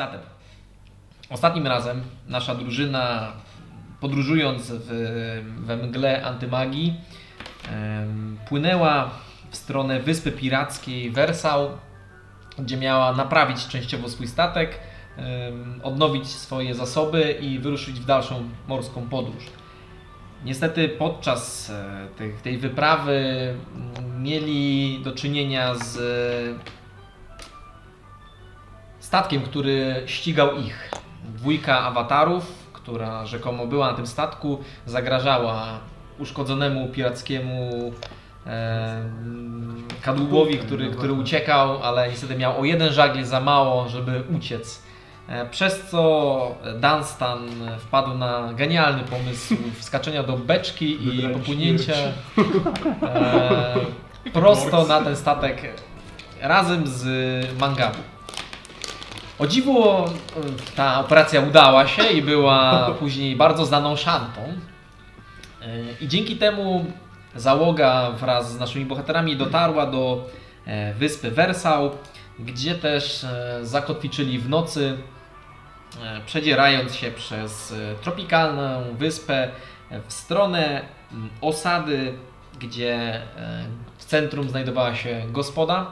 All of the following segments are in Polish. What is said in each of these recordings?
Zatem, ostatnim razem nasza drużyna, podróżując w, we mgle antymagii, płynęła w stronę wyspy pirackiej Wersał, gdzie miała naprawić częściowo swój statek, odnowić swoje zasoby i wyruszyć w dalszą morską podróż. Niestety podczas e, tej, tej wyprawy mm, mieli do czynienia z statkiem, który ścigał ich. Dwójka awatarów, która rzekomo była na tym statku, zagrażała uszkodzonemu pirackiemu e, kadłubowi, który, który uciekał, ale niestety miał o jeden żagiel za mało, żeby uciec. E, Przez co Dunstan wpadł na genialny pomysł wskaczenia do beczki i popłynięcia e, prosto na ten statek razem z Mangabu. O dziwo e, ta operacja udała się i była później bardzo znaną szantą. E, I dzięki temu załoga wraz z naszymi bohaterami dotarła do e, wyspy Wersał, gdzie też zakotwiczyli w nocy, przedzierając się przez tropikalną wyspę w stronę osady, gdzie w centrum znajdowała się gospoda.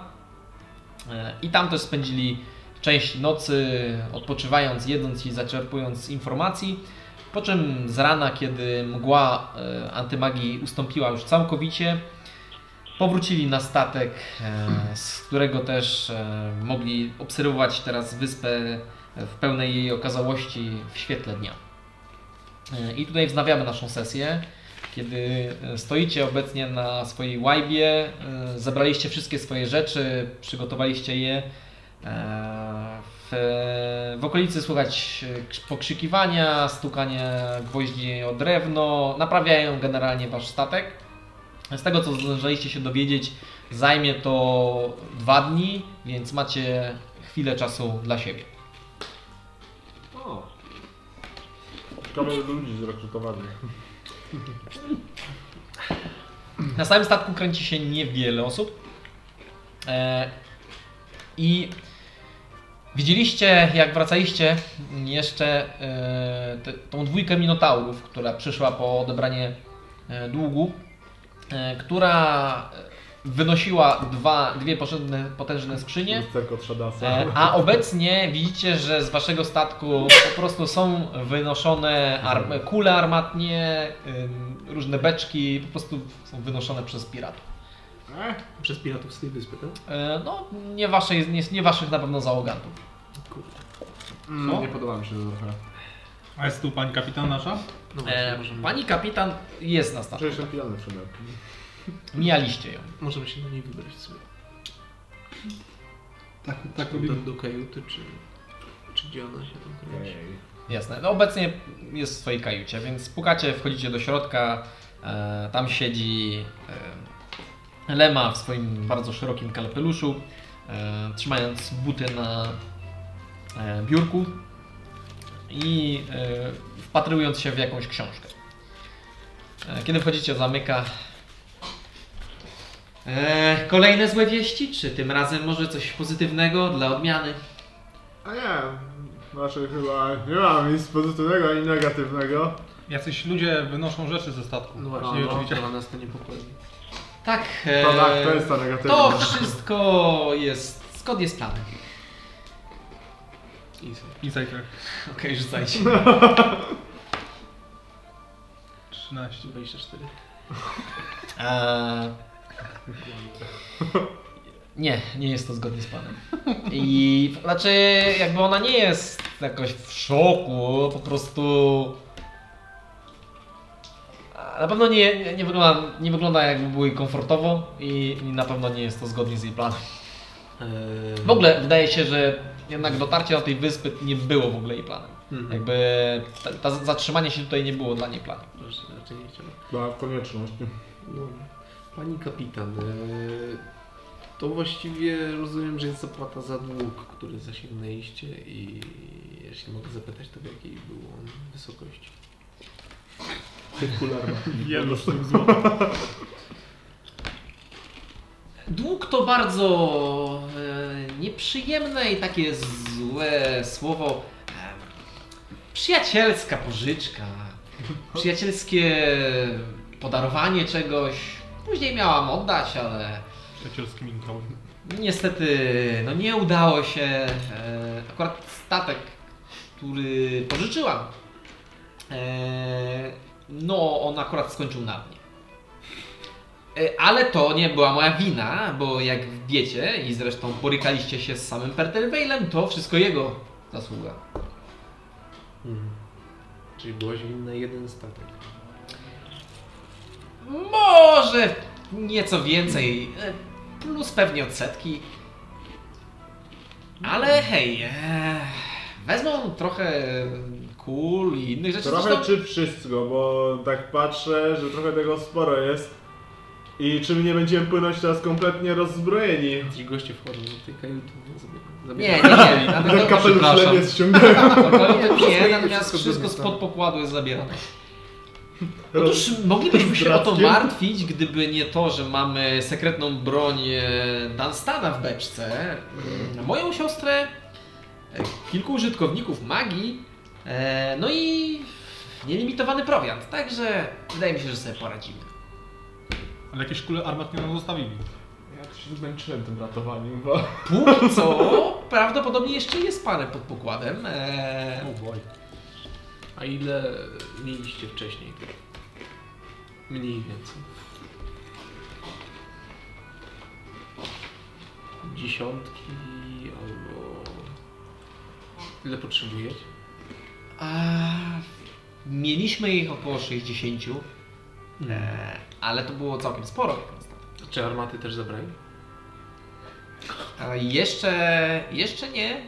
I tam też spędzili część nocy odpoczywając, jedząc i zaczerpując informacji. Po czym z rana, kiedy mgła e, antymagii ustąpiła już całkowicie, powrócili na statek, e, z którego też e, mogli obserwować teraz wyspę w pełnej jej okazałości w świetle dnia. I tutaj wznawiamy naszą sesję. Kiedy stoicie obecnie na swojej łajbie, zebraliście wszystkie swoje rzeczy, przygotowaliście je. E, W, w okolicy słychać e, krz- pokrzykiwania, stukanie gwoździ o drewno, naprawiają generalnie wasz statek. Z tego co zdążyliście się dowiedzieć, zajmie to dwa dni, więc macie chwilę czasu dla siebie. O. Ciekawe ile ludzi zrekrutowali. Na samym statku kręci się niewiele osób. E, I widzieliście, jak wracaliście jeszcze e, te, tą dwójkę minotaurów, która przyszła po odebranie e, długu, e, która wynosiła dwa, dwie potężne, potężne skrzynie. A obecnie widzicie, że z waszego statku po prostu są wynoszone arm kule armatnie, różne beczki, po prostu są wynoszone przez piratów. Przez piratów z tej wyspy, tak? No, nie, waszej, nie, nie waszych na pewno załogantów. Kurde. Mm, nie podoba mi się to trochę. A jest tu pani kapitan nasza? No właśnie, E, możemy, Pani kapitan jest na statku. Przecież jestem pijany przede Mijaliście ją. możemy się na niej wybrać sobie. Tak, tak Do, robimy. do kajuty, czy, czy gdzie ona się tam kręci. Jasne. No, obecnie jest w swojej kajucie, więc pukacie, wchodzicie do środka. E, tam siedzi e, Lema w swoim bardzo szerokim kapeluszu, e, trzymając buty na e, biurku i e, wpatrując się w jakąś książkę. E, kiedy wchodzicie, zamyka. E, kolejne złe wieści? Czy tym razem może coś pozytywnego dla odmiany? A nie, znaczy chyba nie mam nic pozytywnego ani negatywnego. Jacyś ludzie wynoszą rzeczy ze statku. No nie właśnie, no, oczywiście. to nas to niepokoi. Tak. To, e, tak, to jest ta negatywna. To wszystko jest zgodnie z planem. Insight. I zajkę. Okej, rzucajcie. 13. 24. Eee, nie, nie jest to zgodnie z planem. I znaczy, jakby ona nie jest jakoś w szoku, po prostu. Na pewno nie, nie, nie, wygląda, nie wygląda jakby było jej komfortowo i, i na pewno nie jest to zgodnie z jej planem. Eee, W ogóle wydaje się, że jednak dotarcie do tej wyspy nie było w ogóle jej planem. Mhm. Jakby ta, ta zatrzymanie się tutaj nie było dla niej planem. Raczej, nie. Była konieczność. No, pani kapitan, eee, to właściwie rozumiem, że jest zapłata za dług, który zasięgnęliście i jeśli mogę zapytać, to w jakiej był on wysokości? Kularna. Wielu sztuk złota. Dług to bardzo nieprzyjemne i takie złe słowo. em, Przyjacielska pożyczka. Przyjacielskie podarowanie czegoś. Później miałam oddać, ale Przyjacielskim minkałem. Niestety, no nie udało się. E, akurat statek, który pożyczyłam, e, no on akurat skończył na dnie. E, ale to nie była moja wina, bo jak wiecie i zresztą borykaliście się z samym Perterweilem, to wszystko jego zasługa. Mhm. Czyli byłaś winna jeden statek. Może nieco więcej, e, plus pewnie odsetki. Ale hej, e, wezmą trochę kul i innych rzeczy. Trochę Zresztą- czy wszystko, bo tak patrzę, że trochę tego sporo jest. I czy my nie będziemy płynąć teraz kompletnie rozzbrojeni? Ci goście wchodzą do tej kajuty. no, Nie, nie, nie. Ten kapelusz przepraszam. lepiej ściągają. Nie, natomiast wszystko spod pokładu jest zabierane. Otóż moglibyśmy się o to martwić, gdyby nie to, że mamy sekretną broń e, Dunstana w beczce, mm, moją siostrę, e, kilku użytkowników magii, e, no i nielimitowany prowiant. Także wydaje mi się, że sobie poradzimy. Ale jakieś kule armat nie nam zostawili. Ja tu się zmęczyłem tym ratowaniem, bo... Póki co prawdopodobnie jeszcze jest parę pod pokładem. E, Oh boy. A ile mieliście wcześniej? Mniej więcej. Dziesiątki albo... Ile potrzebujecie? A, mieliśmy ich około 60, e, ale to było całkiem sporo. jak na start. Czy armaty też zabrali? A jeszcze, jeszcze nie.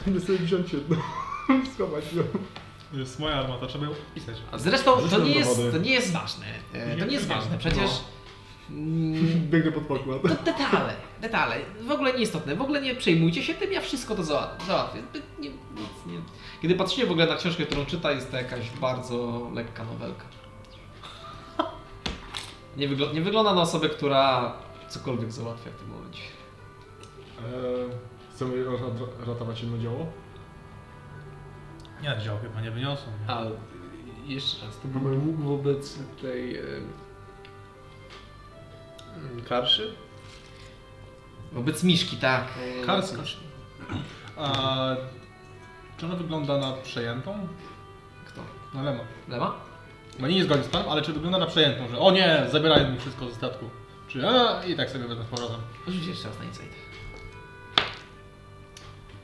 Chcę sobie wziąć jedno. Schować ją. To jest moja armata, trzeba ją wpisać. A Zresztą to nie, jest, to nie jest ważne. E, To Nie, jest nie, ważne. Przecież mm, Biegnę pod pokład. to detale, detale. W ogóle nieistotne. W ogóle nie przejmujcie się tym, ja wszystko to załat- załatwię. Nie, nic, nie. Kiedy patrzycie w ogóle na książkę, którą czyta, jest to jakaś bardzo lekka nowelka. Nie, wygl- nie wygląda na osobę, która cokolwiek załatwia w tym momencie. Eee, chcemy rat- ratować jedno dzieło? Nie, dział chyba nie wyniosą. Nie? A jeszcze raz, to był łuk wobec tej... em, Karszy? Wobec Miszki, tak. Karska. A czy ona wygląda na przejętą? Kto? No Lema. Lema? No nie zgodzi z panem, ale czy wygląda na przejętą, że o nie, zabierają mi wszystko ze statku. Czy a, i tak sobie wezmę z powrotem. Rzuć jeszcze raz na insight.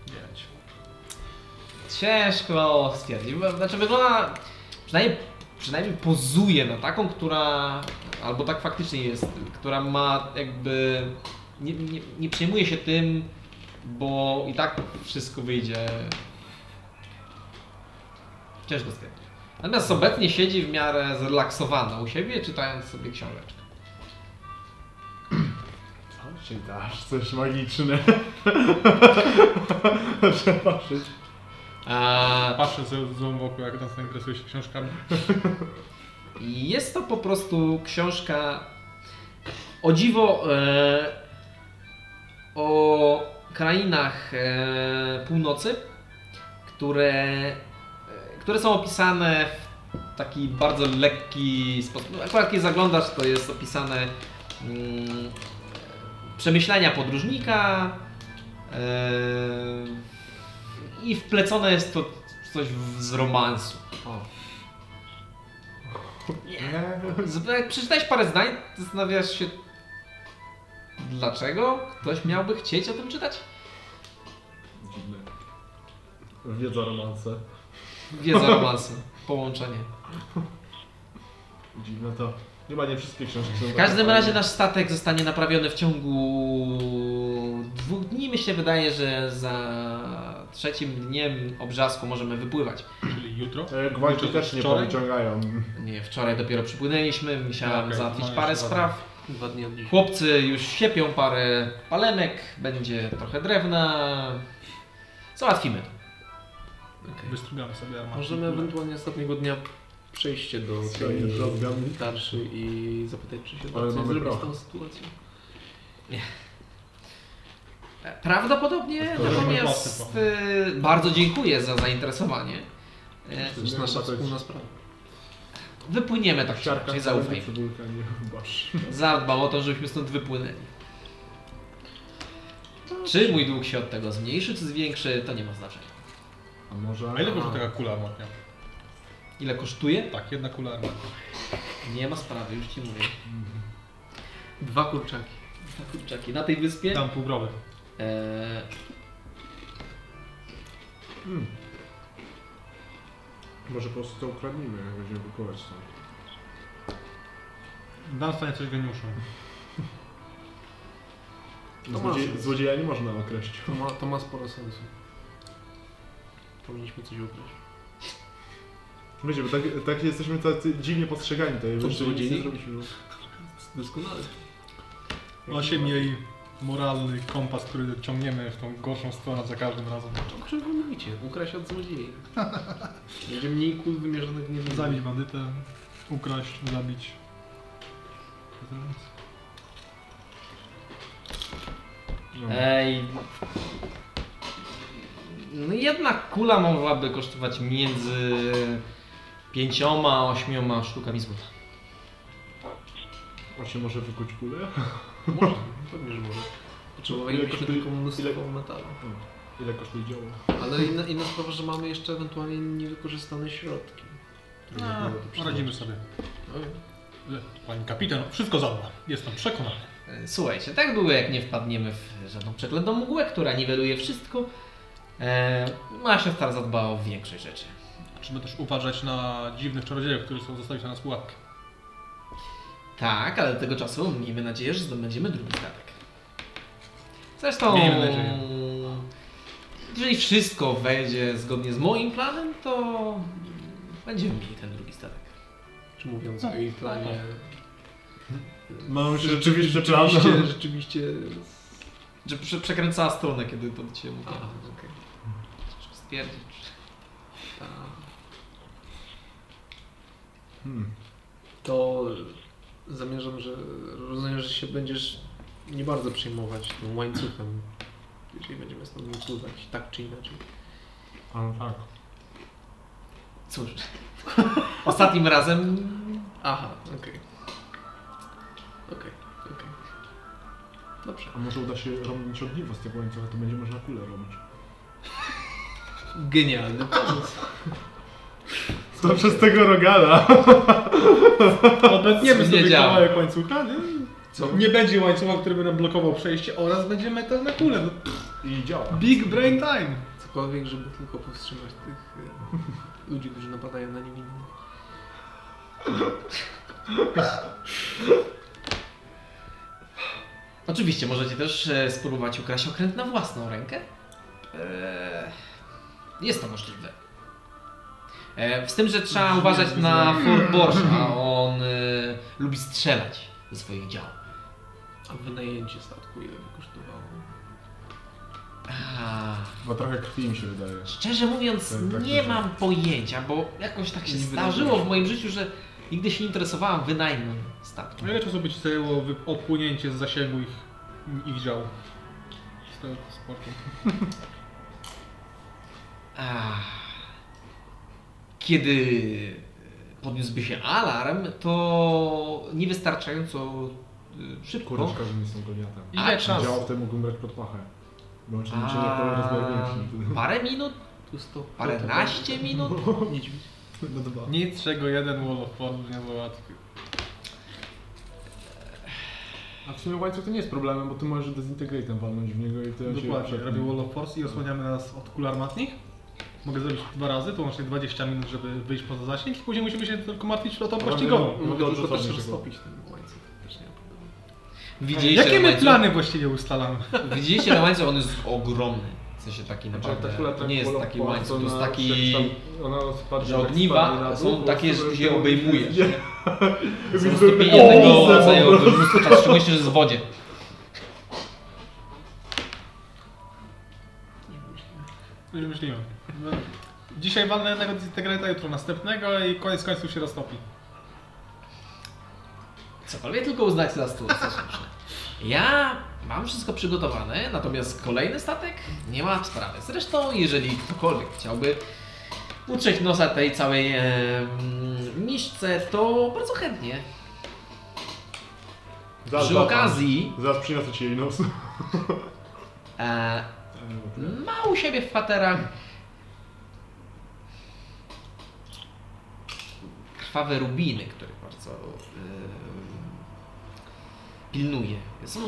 Dziewięć. Ciężko stwierdzić. Znaczy wygląda, przynajmniej, przynajmniej pozuje na taką, która, albo tak faktycznie jest, która ma jakby, nie, nie, nie przejmuje się tym, bo i tak wszystko wyjdzie. Ciężko stwierdzić. Natomiast obecnie siedzi w miarę zrelaksowana u siebie, czytając sobie książeczkę. Co ci dasz? Coś magiczne. Trzeba patrzeć. A, Patrzę sobie z złą boku, jak nas interesuje się książkami. Jest to po prostu książka o dziwo e, o krainach e, północy, które, które są opisane w taki bardzo lekki sposób. No, Akurat kiedy zaglądasz, to jest opisane mm, przemyślenia podróżnika e, i wplecone jest to coś z romansu. O. Z- Jak przeczytałeś parę zdań, zastanawiasz się, dlaczego ktoś miałby chcieć o tym czytać? Dziwne. Wiedza romanse. Wiedza romansu, połączenie. Dziwne to. Chyba nie wszystkie książki są W każdym fajne. razie nasz statek zostanie naprawiony w ciągu dwóch dni. Mi się wydaje, że za trzecim dniem obrzasku możemy wypływać. Czyli jutro. E, Jutro też nie wczoraj? powyciągają. Nie, wczoraj dopiero przypłynęliśmy, musiałem Okej, załatwić parę spraw. Dwa dni od. Chłopcy już siepią parę palenek, będzie trochę drewna. Załatwimy to. Okej. Wystrugamy sobie armatę. Możemy ewentualnie ostatniego dnia przejście do tej drzazgami. tarszy i zapytać, czy się da coś mamy zrobić z tą sytuacją. E, Prawdopodobnie, To natomiast e, bardzo dziękuję za zainteresowanie. E, To jest nasza wspólna sprawa. Wypłyniemy tak czy Siarka, inaczej, zaufaj nie. Zadbam o to, żebyśmy stąd wypłynęli. Czy mój dług się od tego zmniejszy, czy zwiększy, to nie ma znaczenia. A może... A ile kosztuje taka kula armatnia? Ile kosztuje? Tak, jedna kula armatnia. Nie ma sprawy, już ci mówię. Dwa kurczaki. Dwa kurczaki na tej wyspie. Tam półgrowy. E, Hmm. Może po prostu to ukradnijmy, jak będziemy wykuwać stąd. Dam stanie coś geniuszem. To Złodziej, masz. złodzieja nie można określić. To ma, to ma sporo sensu. Powinniśmy coś ukraść. Wiecie, bo tak, tak jesteśmy tacy dziwnie postrzegani tutaj. To że nic nie złodziei? zrobiliśmy. Doskonale. Osiem jej moralny kompas, który ciągniemy w tą gorszą stronę za każdym razem. O czym wy mówicie? Ukraść od złodziei. Będzie mniej kul wymierzonych w niewinnych. Zabić bandytę, ukraść, zabić. No. Ej. No jedna kula mogłaby kosztować między pięcioma a ośmioma sztukami złota. Właśnie może wykuć kulę? Może, pewnie, że może. Potrzebowalibyśmy kosztuje- tylko mnóstwo ile- metalu. Ile kosztuje dzieło? Ale inna, inna sprawa, że mamy jeszcze ewentualnie niewykorzystane środki. A, poradzimy sobie. Pani kapitan wszystko zadba. Jestem przekonany. E, Słuchajcie, tak długo jak nie wpadniemy w żadną przeklętą mgłę, która niweluje wszystko, e, moja siostra zadba o większość rzeczy. Trzeba też uważać na dziwnych czarodziejów, którzy chcą zostawić na nas pułapkę. Tak, ale do tego czasu miejmy nadzieję, że zdobędziemy drugi statek. Zresztą, Miejmy nadzieję. jeżeli wszystko wejdzie zgodnie z moim planem, to będziemy mieli ten drugi statek. Czy mówiąc o jej planie... Mam już rzeczywiście plan. Rzeczywiście, rzeczywiście... Że prze, przekręcała stronę, kiedy to do Ciebie mówiła. Stwierdzić. Tak. Hmm. To zamierzam, że rozumiem, że się będziesz nie bardzo przejmować tym łańcuchem, jeżeli będziemy stąd wypływać, tak czy inaczej. A no tak. Cóż, ostatnim razem Aha, okej. Okej, okej. Dobrze. A może uda się robić ogniwo z tego łańcucha, to będzie można kulę robić. Genialny pomysł. To przez tego rogala. Obetniemy Nie sobie działa. kawałek łańcucha, nie? Co? Nie będzie łańcucha, który by nam blokował przejście oraz będzie metalna kule. No, I działa. big brain time. Cokolwiek, żeby tylko powstrzymać tych e, ludzi, którzy napadają na niewinnych. Oczywiście możecie też e, spróbować ukraść okręt na własną rękę. E, jest to możliwe. E, z tym, że trzeba uważać na Fort Borscht, a on e, lubi strzelać ze swoich dział. A wynajęcie statku ile by kosztowało? A, Bo trochę krwi mi się wydaje. szczerze mówiąc, Tak, tak nie myślę. mam pojęcia, bo jakoś tak się Nie zdarzyło wydajesz. w moim życiu, że nigdy się nie interesowałam wynajmem statku. A ile czasu by ci zajęło wy- odpłynięcie z zasięgu ich, ich dział? Z tego sportu. Kiedy podniósłby się alarm, to niewystarczająco y, szybko. Kurczka, że nie jestem goliatem. Ile czasu? Działał wtedy mógłbym brać pod pachę. Bo on się nie A, kolor rozmiar większy. parę minut, Tu sto... paręnaście minut. Niedźwiedź. No dwa. Nic, czego jeden Wall of Force nie załatwił. A w sumie łańcuch to nie jest problemem, bo ty możesz dezintegratem walnąć w niego i to się Dokładnie, robię Wall of Force i osłaniamy nas od kul armatnich. Mogę zrobić dwa razy, to łącznie 20 minut, żeby wyjść poza zasięg i później musimy się tylko martwić flotą Dobra, pościgową. Mogę tylko co też roztopić ten łańcuch. Widzieliście Jakie my łańcuch? plany właściwie ustalamy? Widzieliście ten łańcuch, on jest ogromny. W sensie taki Znaczy, naprawdę. To tak nie jest pola- taki łańcuch, to jest taki. że tak ogniwa na są takie, że się obejmujesz. O, tego widzę, zajęłoby mnóstwo czasu, szczególnie, że jest w wodzie. Już myśliłem. No, Dzisiaj walnę jednego Disintegrata, jutro następnego i koniec końców się roztopi. Cokolwiek tylko uznać za stół. Ja mam wszystko przygotowane, natomiast kolejny statek nie ma sprawy. Zresztą, jeżeli ktokolwiek chciałby utrzeć nosa tej całej e, miszce, to bardzo chętnie. Zaraz Przy okazji Zaraz przyniosę ci jej nos. e, ma u siebie w paterach krwawe rubiny, których bardzo e, pilnuje. Są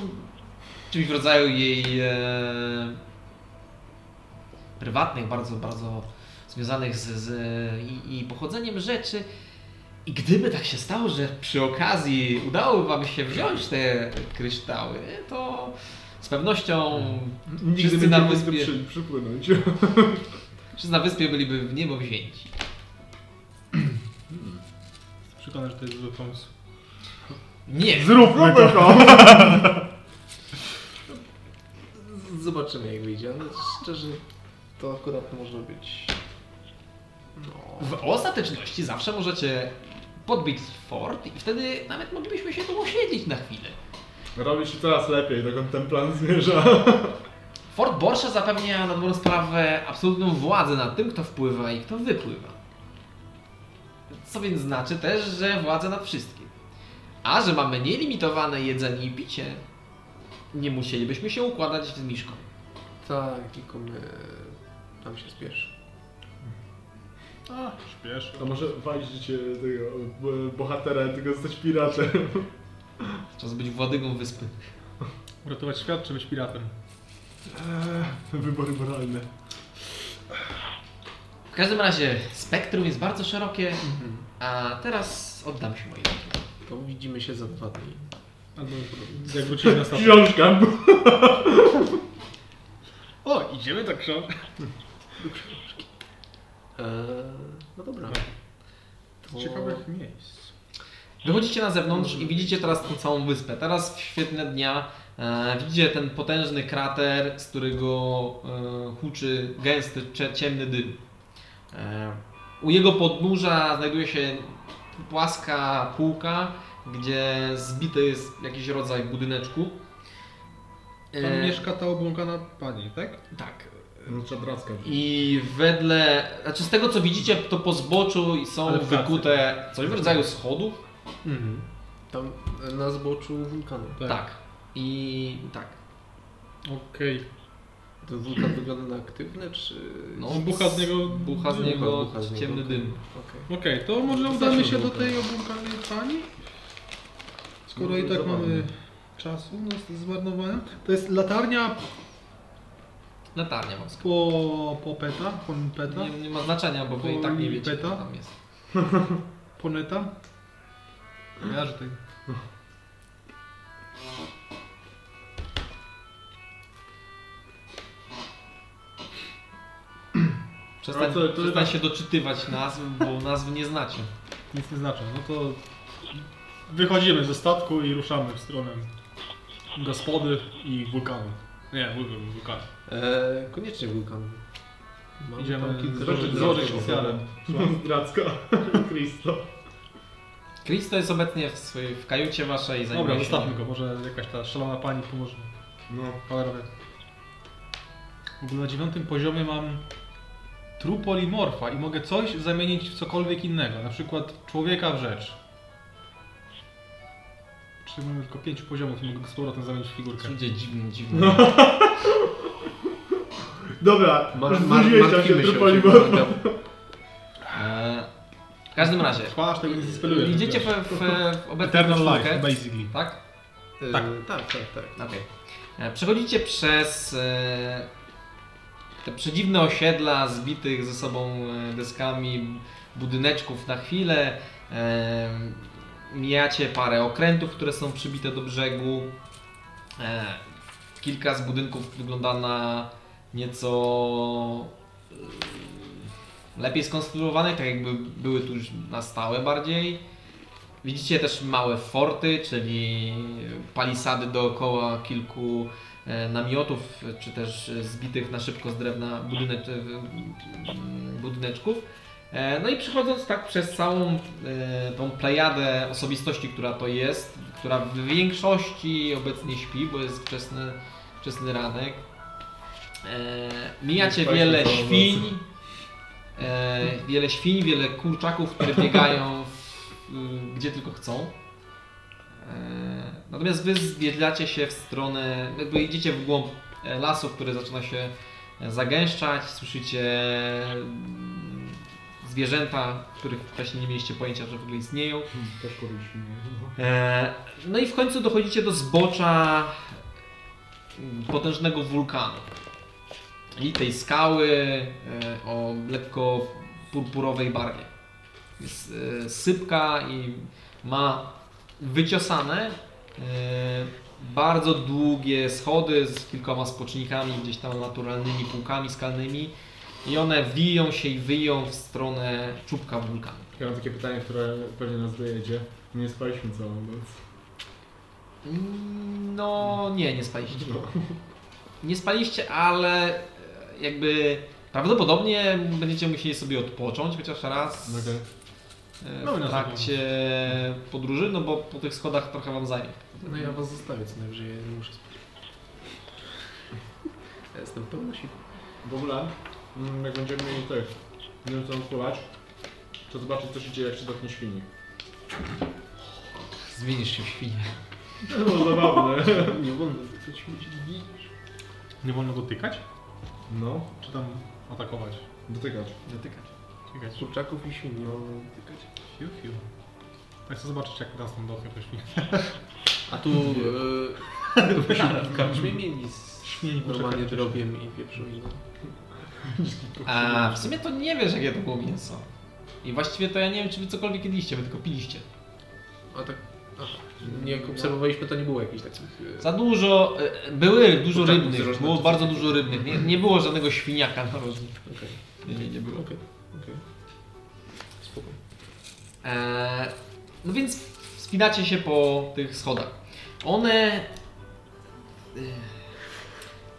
czymś w rodzaju jej e, prywatnych, bardzo, bardzo związanych z, z i, i pochodzeniem rzeczy. I gdyby tak się stało, że przy okazji udało Wam się wziąć te kryształy, to z pewnością Nigdy Wszyscy nie na wyspie. przy, przypłynąć. wszyscy na wyspie byliby w niebo wzięci. Przekonany, że to jest zły pomysł. Nie! Zróbmy to! Zobaczymy jak wyjdzie, ale szczerze to akurat może być... No... W ostateczności zawsze możecie podbić fort i wtedy nawet moglibyśmy się tu osiedlić na chwilę. Robi się coraz lepiej, dokąd ten plan zmierza. Fort Borsza zapewnia na dobrą sprawę absolutną władzę nad tym, kto wpływa i kto wypływa. Co więc znaczy też, że władzę nad wszystkim. A że mamy nielimitowane jedzenie i picie, nie musielibyśmy się układać z Miszką. Tak, tylko my... Tam się spieszy. A, śpiesz. A może walić życie tego e, bohatera, tylko zostać piratem. Czas być władygą wyspy. Uratować świat czy być piratem? Eee, wybory moralne. W każdym razie spektrum jest bardzo szerokie, a teraz oddam się mojej. To widzimy się za dwa dni. Albo jak wrócili na statek. Książka! O, idziemy tak książkę. Eee, no dobra. To... Ciekawych miejsc. Wychodzicie na zewnątrz i widzicie teraz tą całą wyspę. Teraz w świetle dnia e, widzicie ten potężny krater, z którego e, huczy gęsty, ciemny dym. E, u jego podnóża znajduje się płaska półka, gdzie zbity jest jakiś rodzaj budyneczku. Tam E, mieszka ta obłąkana pani, tak? Tak. Czadracka. I wedle, znaczy z tego co widzicie, to po zboczu są wykute coś w rodzaju schodów. Mhm. Tam na zboczu wulkanu. Tak. I tak. Okej. Ten wulkan wygląda na aktywny, czy... No, Bucha z niego Bucha z dym. niego Bucha z niego, ciemny dym. Okej. Okej, to może Zacznę udamy się do tej obłąkanej pani? Skoro Może i tak zabawnie. mamy czasu no, zmarnowania. To jest latarnia Latarnia morska. po, po peta, po peta, Nie, nie ma znaczenia, bo wy i tak nie wiecie, Beta? co tam jest. po neta. Ja, Przestań, co, to przestań się doczytywać nazw, bo nazwy nie znacie. Nic nie znaczy. No to wychodzimy ze statku i ruszamy w stronę gospody i wulkanu. Nie, wulkan, wulkan. Eee, koniecznie wulkan. Mam Idziemy tam kilka złożyć- rzeczy złożyć do. Cristo. Kristo jest obecnie w, swojej, w kajucie waszej i Dobra, zajmuje się zostawmy nim. go. Może jakaś ta szalona pani pomoże. No. Cholera wie. W ogóle na dziewiątym poziomie mam trupolimorfa i mogę coś zamienić w cokolwiek innego. Na przykład człowieka w rzecz. Czyli mamy tylko pięciu poziomów i mogę go z powrotem zamienić w figurkę. Ludzie dziwni, dziwni. Dobra, Mar- mar- tam się martwimy się. E, w każdym razie, tego nie zespeluje. idziecie w, w, w obecną Eternal czwórkę, Life, basically. tak? Tak. tak, tak, tak. Okej. E, Przechodzicie przez e, te przedziwne osiedla zbitych ze sobą e, deskami budyneczków na chwilę. E, Mijacie parę okrętów, które są przybite do brzegu. E, Kilka z budynków wygląda na nieco lepiej skonstruowanych, tak jakby były tu już na stałe bardziej. Widzicie też małe forty, czyli palisady dookoła kilku namiotów, czy też e, zbitych na szybko z drewna budynecz, e, budyneczków. E, No i przechodząc tak przez całą e, tą plejadę osobistości, która to jest, która w większości obecnie śpi, bo jest wczesny, wczesny ranek. E, Mijacie wiele świń, e, wiele świń, wiele kurczaków, które biegają w, gdzie tylko chcą. Natomiast wy zwiedlacie się w stronę, jakby idziecie w głąb e, lasu, który zaczyna się e, zagęszczać, słyszycie mm, zwierzęta, których wcześniej nie mieliście pojęcia, że w ogóle istnieją. Też kuriliśmy. E, No i w końcu dochodzicie do zbocza mm, potężnego wulkanu. I tej skały o lekko purpurowej barwie. Jest sypka i ma wyciosane bardzo długie schody z kilkoma spocznikami, gdzieś tam naturalnymi półkami skalnymi. I one wiją się i wyją w stronę czubka wulkanu. Ja mam takie pytanie, które pewnie nas dojedzie. Nie spaliśmy całą noc. Mm, No nie, nie spaliście. Nie spaliście, ale e, jakby prawdopodobnie będziecie musieli sobie odpocząć chociaż raz Okej. No i w trakcie podróży, no bo po tych schodach trochę wam zajmie. No ja was zostawię co najwyżej, ja nie muszę spać. Ja jestem pełna sił. W ogóle, mm, jak będziemy mieli tych, nie wiem co odpływać, to zobaczyć co się dzieje jak się dotknie świni. Zmienisz się w świnie. To było zabawne. Nie wolno to śmieci. Nie wolno dotykać? No, Czy tam atakować? dotykać. Dotykać. Dotykać. Kurczaków i świn nie wolno dotykać. Fiu, fiu. Tak chcę zobaczyć jak teraz tam dotknie to świnie. A tu e, w karczmie mieli z normalnie drobiem i wieprzowiną. A w sumie to nie wiesz jakie to było mięso. I właściwie to ja nie wiem czy wy cokolwiek jedliście, wy tylko piliście. A tak. Nie jak obserwowaliśmy to nie było jakichś takich... e, Za dużo, e, były dużo rybnych, było bardzo dużo rybnych. Nie, nie było żadnego świniaka na rożni. Okej, Nie, nie, nie było. Spoko. Eee, no więc wspinacie się po tych schodach. One e,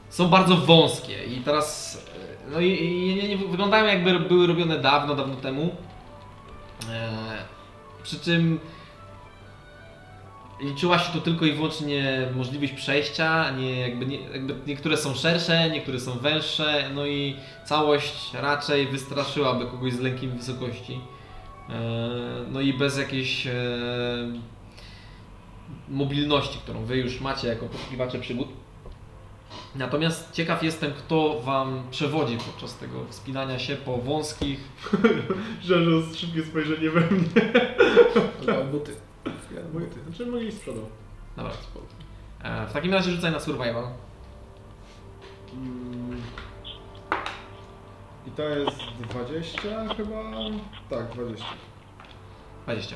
są bardzo wąskie i teraz e, no i, i wyglądają jakby były robione dawno, dawno temu. Eee, przy czym liczyła się tu tylko i wyłącznie możliwość przejścia, nie, jakby, nie, jakby niektóre są szersze, niektóre są węższe, no i całość raczej wystraszyłaby kogoś z lękiem wysokości. E, No i bez jakiejś e, mobilności, którą wy już macie jako poszukiwacze przygód. Natomiast ciekaw jestem, kto wam przewodzi podczas tego wspinania się po wąskich. Że szybkie spojrzenie we mnie. Ale buty. Buty. Znaczy mogli z przodu. Dobra, e, w takim razie rzucaj na survival. Mm. To jest 20 chyba? Tak, 20. 20.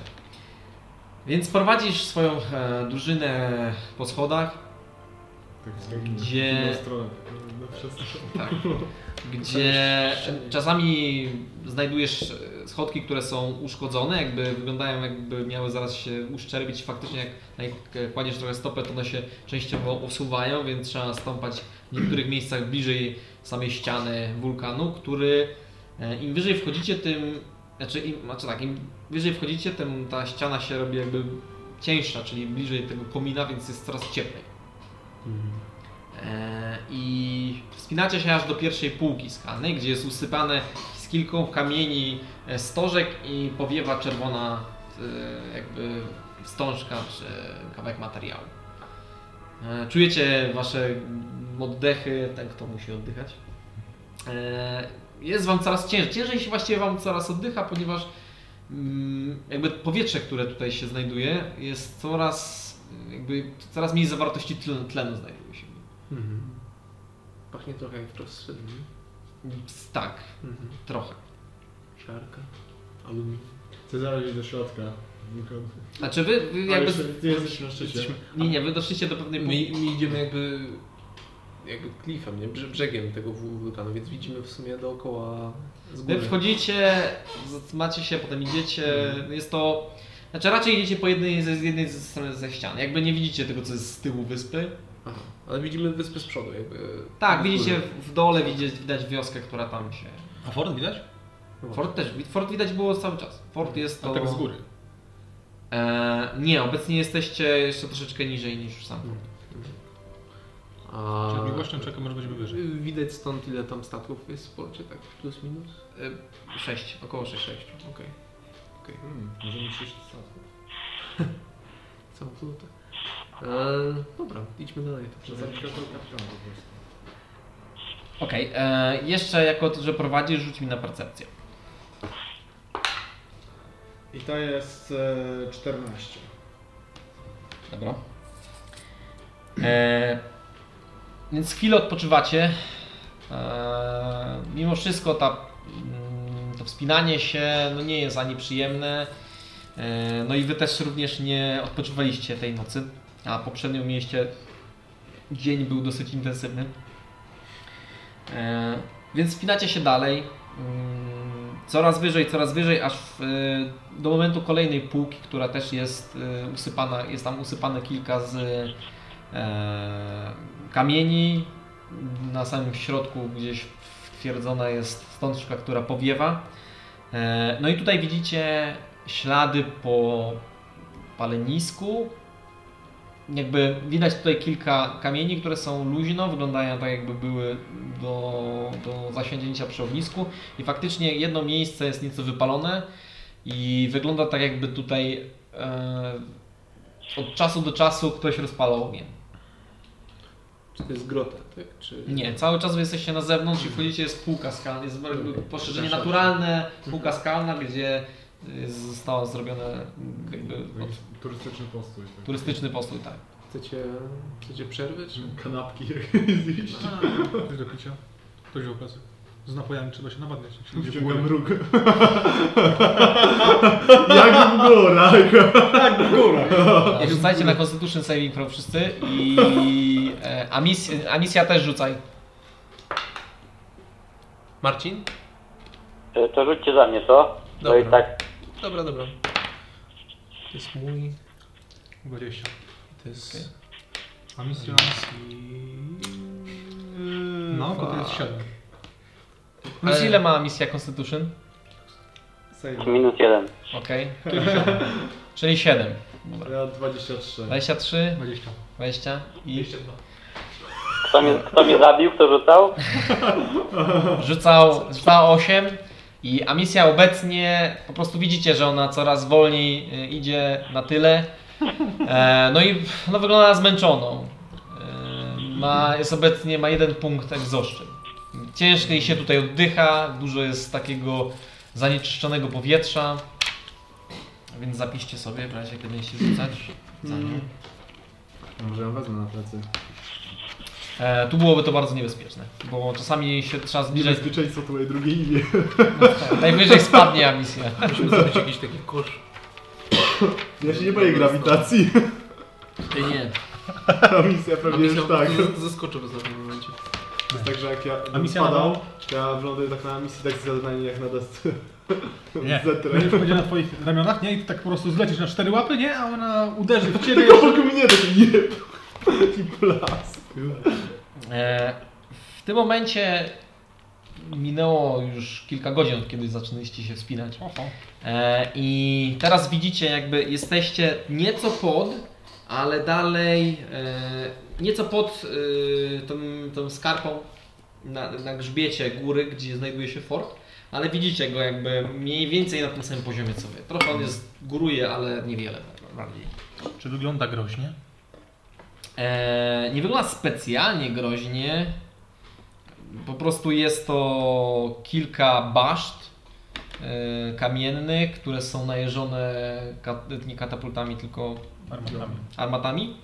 Więc prowadzisz swoją e, drużynę po schodach, Tak, Gdzie- W inną stronę. No, przez... tak, gdzie czasami znajdujesz schodki, które są uszkodzone, jakby wyglądają jakby miały zaraz się uszczerbić. Faktycznie jak kładziesz trochę stopę, to one się częściowo usuwają, więc trzeba stąpać w niektórych miejscach bliżej samej ściany wulkanu, który e, im wyżej wchodzicie, tym znaczy, im, znaczy tak, im wyżej wchodzicie, tym ta ściana się robi jakby cieńsza, czyli bliżej tego komina, więc jest coraz cieplej. E, I wspinacie się aż do pierwszej półki skalnej, gdzie jest usypane z kilku kamieni e, stożek i powiewa czerwona e, jakby wstążka czy kawałek materiału. E, Czujecie wasze oddechy, ten kto musi oddychać. E, Jest wam coraz ciężej. Ciężej się właściwie wam coraz oddycha, ponieważ mm, jakby powietrze, które tutaj się znajduje, jest coraz jakby coraz mniej zawartości tlenu, tlenu znajduje się. Mhm. Pachnie trochę jak wczoraj Tak, Mhm. trochę. Szarka. Aluminium. Chcę zaleźć do środka. Znaczy wy, wy jakby... jeszcze ty jesteś na szczycie. Nie, nie, wy doszliście do pewnej My, my idziemy jakby jakby klifem, nie? Brze- Brzegiem tego wul- wulkanu, więc widzimy w sumie dookoła z Wy góry. wchodzicie, z- macie się, potem idziecie, jest to... Znaczy raczej idziecie po jednej ze, z jednej ze strony ze ścian. Jakby nie widzicie tego, co jest z tyłu wyspy. Aha. Ale widzimy wyspę z przodu jakby. Tak, widzicie w dole widać, widać wioskę, która tam się... A Ford widać? Fort też, Fort widać było cały czas. Fort jest to... A tak z góry. E, nie, obecnie jesteście jeszcze troszeczkę niżej niż sam. Mhm. A... Czyli miłością czeka może być wyżej. Widać stąd ile tam statków jest w porcie, tak plus minus? E, 6, około 6. 6, okej. Okej. Hmm, może mi przyjść statków. Całą flotę. Eee, dobra, idźmy dalej. To. Okej, e, jeszcze jako, że prowadzisz, rzuć mi na percepcję. I to jest e, 14. Dobra. E, więc chwilę odpoczywacie. E, mimo wszystko ta, mm, to wspinanie się no nie jest ani przyjemne. E, no i wy też również nie odpoczywaliście tej nocy, a poprzednio mieliście dzień był dosyć intensywny. E, więc wspinacie się dalej. Mm, Coraz wyżej, coraz wyżej, aż w, e, do momentu kolejnej półki, która też jest e, usypana, jest tam usypane kilka z e, kamieni. Na samym środku gdzieś wtwierdzona jest wstążka, która powiewa. E, no i tutaj widzicie ślady po palenisku. Jakby widać tutaj kilka kamieni, które są luźno, wyglądają tak jakby były do, do zasięgnięcia przy ognisku i faktycznie jedno miejsce jest nieco wypalone i wygląda tak jakby tutaj e, od czasu do czasu ktoś rozpalał ogień. Czy to jest grota, tak? Czy... Nie, cały czas jesteście na zewnątrz i wchodzicie, jest półka skalna, jest poszerzenie naturalne, półka skalna, gdzie zostało zrobione mm, jakby od, Turystyczny postój. Tak. turystyczny postój, tak. Chcecie, chcecie przerwy? Czy... Kanapki zjeść. Coś do picia. Ktoś wziął kasę. Z napojami trzeba się nawadniać. jak się idzie w Wciągam górę. róg. Jak w górach. Tak, w górę. I Rzucajcie na Constitution Saving Throw wszyscy i e, a, mis, a misja też rzucaj. Marcin? E, To rzućcie za mnie, co? No Dobra. i tak, Dobra, dobra. To jest mój. 20. To jest. A misja? No, to jest 7. Plus Ale- ile ma misja Constitution? Save. minus jeden. Okej. Czyli 7. Dobra. Ja 23. 23, 20. 20 i 22. Kto mnie, kto mnie zabił, kto rzucał? rzucał, rzucała 8 i a misja obecnie po prostu widzicie, że ona coraz wolniej y, idzie na tyle. E, no i no, wygląda na zmęczoną. E, ma, jest obecnie ma jeden punkt egzoszczyn. Ciężko jej się tutaj oddycha, dużo jest takiego zanieczyszczonego powietrza. Więc zapiszcie sobie w razie gdy będziecie rzucać za nią. Może ją wezmę na plecy. E, tu byłoby to bardzo niebezpieczne, bo czasami się trzeba zbliżać. Niebezpieczeństwo to moje drugie imię. Najwyżej spadnie misja. Musimy zrobić jakiś taki kosz. Ja się nie boję grawitacji. Ty nie. A misja pewnie misja już tak. zaskoczył w pewnym momencie. To jest tak, że jak ja A bym misja to ja wyląduję tak na misji tak zadanie jak na desce. Nie. Zetrę. Będzie będzie na twoich ramionach, nie? I ty tak po prostu zlecisz na cztery łapy, nie? A ona uderzy w ciebie. Tylko wokół mnie taki jeb. I blask. E, w tym momencie minęło już kilka godzin, od kiedy zaczęliście się wspinać. Oho. E, I teraz widzicie, jakby jesteście nieco pod, ale dalej e, nieco pod tą, tą skarpą na, na grzbiecie góry, gdzie znajduje się fort. Ale widzicie go jakby mniej więcej na tym samym poziomie co wy. Trochę on jest, góruje, ale niewiele bardziej. Czy wygląda groźnie? E, nie wygląda specjalnie groźnie. Po prostu jest to kilka baszt e, kamiennych, które są najeżone kat- nie katapultami, tylko Armatami. armatami.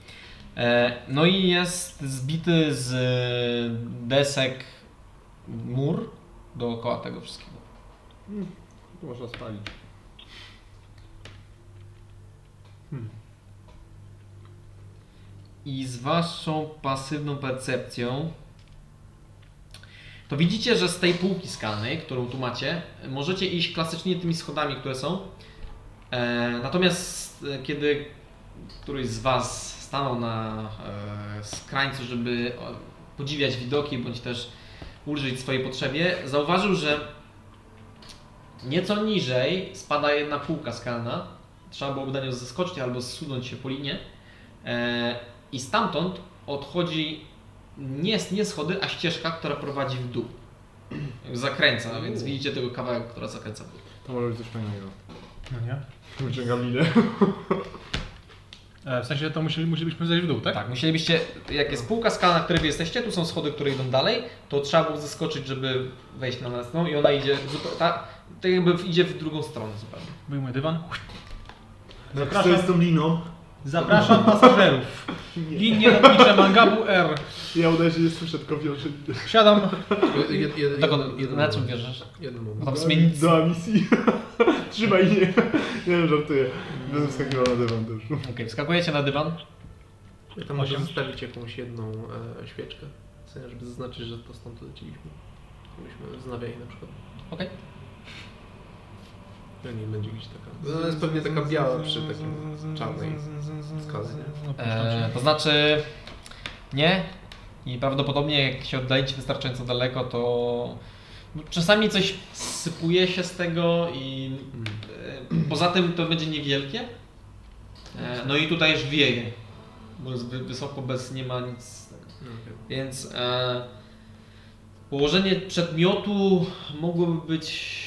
E, no i jest zbity z desek mur dookoła tego wszystkiego. To można spalić. I z waszą pasywną percepcją to widzicie, że z tej półki skalnej, którą tu macie, możecie iść klasycznie tymi schodami, które są. E, natomiast e, kiedy któryś z was stanął na e, skrańcu, żeby podziwiać widoki, bądź też ulżyć swojej potrzebie, zauważył, że Nieco niżej spada jedna półka skalna. Trzeba byłoby na nią zeskoczyć albo zsunąć się po linie. E, I stamtąd odchodzi nie, nie schody, a ścieżka, która prowadzi w dół. Zakręca, więc widzicie tego kawałek, która zakręca w dół. To może być coś fajnego. No nie? Wyciągam linę. E, w sensie to musieli, musielibyśmy zejść w dół, tak? Tak, musielibyście, jak jest półka skalna, na której wy jesteście, tu są schody, które idą dalej, to trzeba było zeskoczyć, żeby wejść na następną i ona idzie, zupełnie, ta, to jakby idzie w drugą stronę zupełnie. Wyjmuję dywan. Zapraszam, jest z tą liną? Zapraszam pasażerów. Linie lotnicze Mangabu R. Ja udaje się nie słyszę, tylko wiąże linę. Wsiadam. Jed, jed, Dokąd, na czym wierzysz? Jeden Tam moment. w sumie nic. Do misji. Trzymaj nie. Nie wiem, żartuję. Będę wskakiwał na dywan też. Okej, wskakujecie na dywan. Ja tam może zostawić jakąś jedną e, świeczkę. W sensie, żeby zaznaczyć, że to stąd leciliśmy. Gdybyśmy znawiali na przykład. Okej. Ja nie będzie gdzieś taka. Ona jest pewnie taka biała przy takim czarnej skale, nie? E, to znaczy nie. I prawdopodobnie jak się oddalicie wystarczająco daleko, to no, czasami coś sypuje się z tego i e, poza tym to będzie niewielkie. E, no i tutaj już wieje, bo jest wy- wysoko bez nie ma nic. No, okej. Więc e, położenie przedmiotu mogłoby być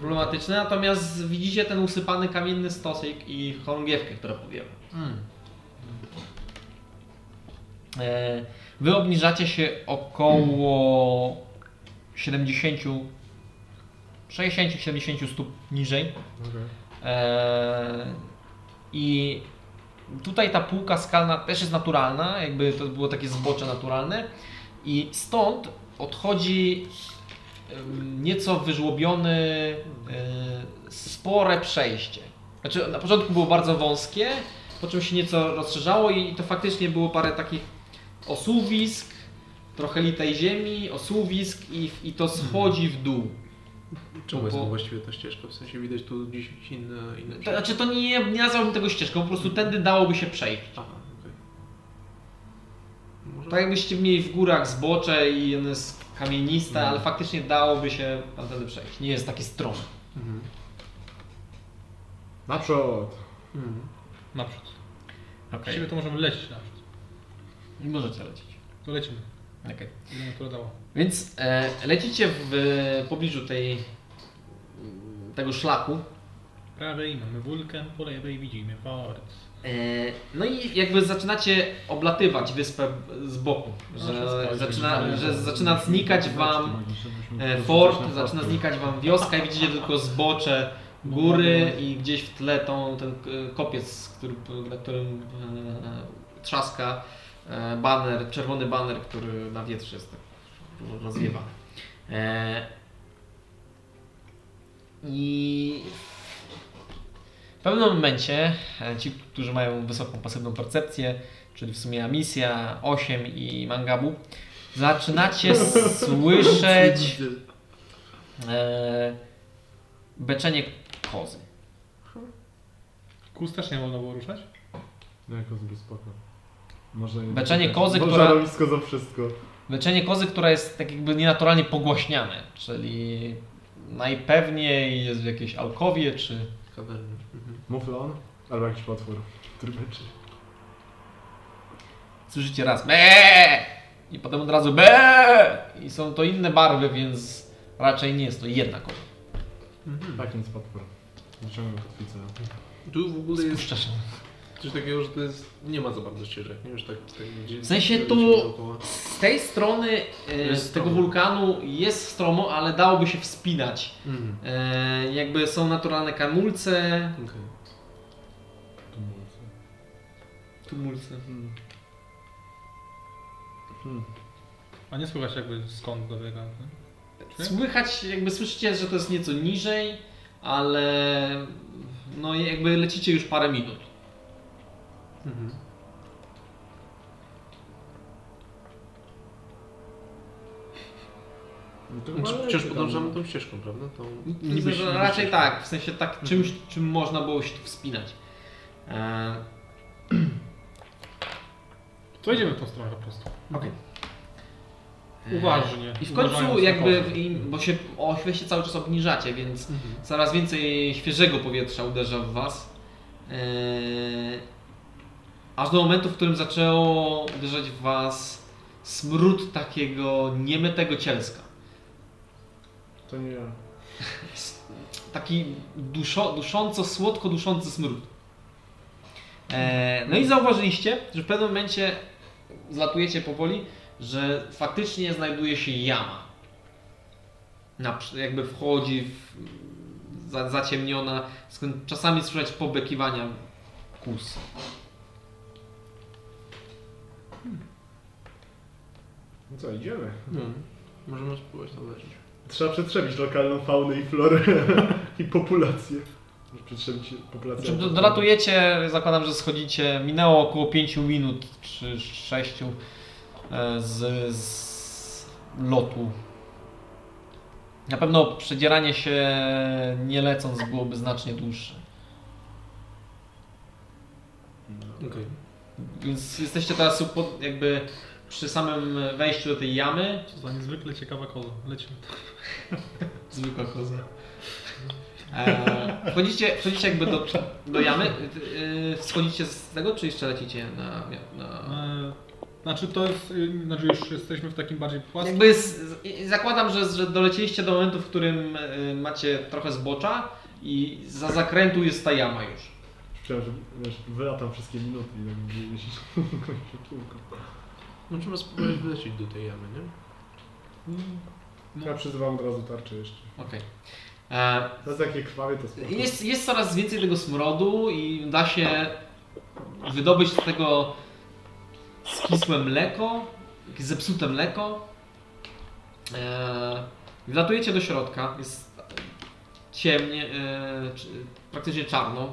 problematyczne, natomiast widzicie ten usypany kamienny stosik i chorągiewkę, która powiewa. E, Wy obniżacie się około 70, 60-70 stóp niżej. E, I tutaj ta półka skalna też jest naturalna, jakby to było takie zbocze naturalne. I stąd odchodzi nieco wyżłobione e, spore przejście. Znaczy na początku było bardzo wąskie, po czym się nieco rozszerzało i to faktycznie było parę takich osuwisk, trochę litej ziemi, osuwisk i, i to schodzi w dół. Czemu jest to właściwie ta ścieżka? W sensie widać tu gdzieś inne, inne To, znaczy to nie, nie nazwałbym tego ścieżką, po prostu tędy dałoby się przejść. Aha, okej. Może... Tak jakbyście mieli w górach zbocze i jest kamieniste, ale faktycznie dałoby się tamtędy przejść. Nie jest takie strome. Mhm. Naprzód. Mhm. Naprzód. Okay. Właściwie to możemy lecieć naprzód. I możecie lecieć. To lecimy. Okay. Ile to dało? Więc e, lecicie w pobliżu tej, tego szlaku. Prawej mamy wulkan, po lewej widzimy port. E, no i jakby zaczynacie oblatywać wyspę z boku, że zaczyna, że zaczyna znikać wam e, fort, zaczyna znikać wam wioska i widzicie tylko zbocze góry i gdzieś w tle tą, ten e, kopiec, który, na którym e, trzaska e, baner, czerwony baner, który na wietrze jest tak rozwiewa. E, I pewnym momencie e, ci, którzy mają wysoką pasywną percepcję, czyli w sumie Amisja, 8 i Mangabu, zaczynacie słyszeć e, beczenie kozy. Kóz też nie wolno było ruszać? No jako zbyt spoko. Może Beczenie kozy, Można która- robić za wszystko. Beczenie kozy, która jest tak jakby nienaturalnie pogłaśniane, czyli najpewniej jest w jakiejś alkowie, czy... Kawerny. Muflon? Albo jakiś potwór, który beczy. Słyszycie raz be i potem od razu be i są to inne barwy, więc raczej nie jest to jedna koza. Mhm. Tak, nic potwór. Wyciągam kotwicę. Tu w ogóle jest Spuszcza się. Coś takiego, że to jest... Nie ma za bardzo ścieżek, nie? Już tak... tak gdzie, W sensie tu-. Z tej strony e, z tego stromo. wulkanu jest stromo, ale dałoby się wspinać. Mhm. E, jakby są naturalne kamulce. Okej. Tumulce. Hmm. A nie słychać jakby skąd dobiega. nie? Słychać, jakby słyszycie, że to jest nieco niżej, ale no jakby lecicie już parę minut. Mhm. No to Znaczy, wciąż leci podążamy tą ścieżką, prawda? Tą... Niby, że raczej tak, w sensie tak czymś, czym można było się tu wspinać. E, To idziemy w tą stronę po prostu. Okej. E, Uważnie. I w końcu jakby, bo się o chwilę się cały czas obniżacie, więc Mhm. coraz więcej świeżego powietrza uderza w was. E, aż do momentu, w którym zaczęło uderzać w was smród takiego niemytego cielska. To nie ja. Taki duszo, dusząco, słodko duszący smród. E, no i zauważyliście, że w pewnym momencie zlatujecie powoli, że faktycznie znajduje się jama. Na, jakby wchodzi w, za, zaciemniona, skąd czasami słyszeć pobekiwania kus. No co, idziemy? No, możemy spróbować to leczyć. Trzeba przetrzebić lokalną faunę i florę i populację. Przetrzebić populację. Znaczy, do- dolatujecie, zakładam, że schodzicie, minęło około 5 minut czy 6 z, z lotu. Na pewno przedzieranie się nie lecąc byłoby znacznie dłuższe. Okej. Więc jesteście teraz pod- jakby przy samym wejściu do tej jamy. Co za niezwykle ciekawa koza. Lecimy. Zwykła koza. E, wchodzicie, wchodzicie jakby do, do jamy. E, Schodzicie z tego, czy jeszcze lecicie na... na... E, Znaczy to jest, y, znaczy już jesteśmy w takim bardziej płaskim... Jakby z, z, zakładam, że, że dolecieliście do momentu, w którym e, macie trochę zbocza i za zakrętu jest ta jama już. Chciałem, że wiesz, wylatam wszystkie minuty i tak jeździć kółko. Możemy spróbować wlecieć do tej jamy, nie? No. Ja przyzywam od razu tarczę jeszcze. Okej. E, To jest takie krwawie, to spoko. Jest, jest coraz więcej tego smrodu i da się wydobyć z tego skisłe mleko, jakieś zepsute mleko. Eee, wlatujecie do środka, jest ciemnie, e, czy- praktycznie czarno.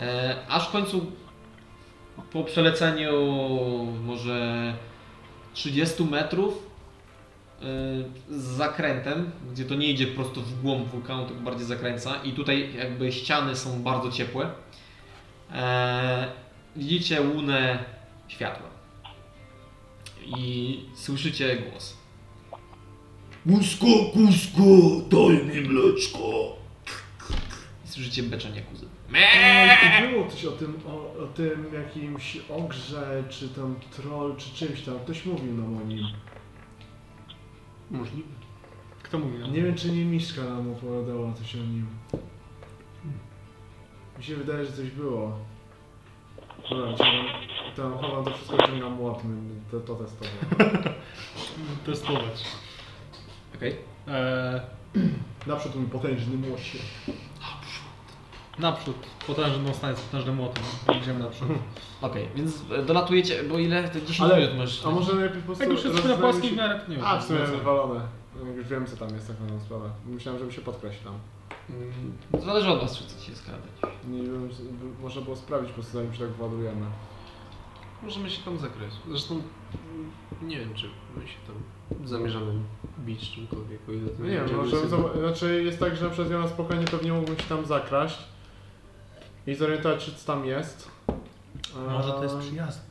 E, aż w końcu po przeleceniu może 30 metrów z zakrętem, gdzie to nie idzie prosto w głąb wulkanu, tylko bardziej zakręca i tutaj jakby ściany są bardzo ciepłe. Eee, widzicie łunę światła i słyszycie głos. Kusko, kusko, daj mi mleczko. I słyszycie beczenie kuzy. Ej, Było coś o tym, o, o tym jakimś ogrze, czy tam troll, czy czymś tam. Ktoś mówił nam o nim. Możliwe. Kto mówi? No? Nie wiem, czy nie Miszka nam opowiadała coś o nim. Mi się wydaje, że coś było. Dobra, ciągam, tam chowam to wszystko, ciągam młot, to, to testowo. Testować. Okej. E, Naprzód mój potężny młocie. Naprzód. Potężny dostanie z potężnym młotem. Idziemy naprzód. Okej, więc e, dolatujecie, bo ile? To 10 Ale- minut możesz. A może najpierw po prostu Jak już jesteśmy na płaskim się- miarę, to nie wiem. A, w sumie co. wywalone. Już wiem, co tam jest tak na tą sprawę. Myślałem, żeby się podkraść tam. Mm, Zależy od was, czy chcecie się skradać. Nie wiem, z- by- można było sprawdzić po prostu zanim się tak władujemy. Możemy się tam zagrać. Zresztą mm, nie wiem, czy my się tam zamierzamy bić czymkolwiek, o ile to nie wiem, może, zob- znaczy jest tak, że przez nią na spokojnie pewnie mógłbym się tam zakraść i zorientować się co tam jest. Może to jest przyjazne.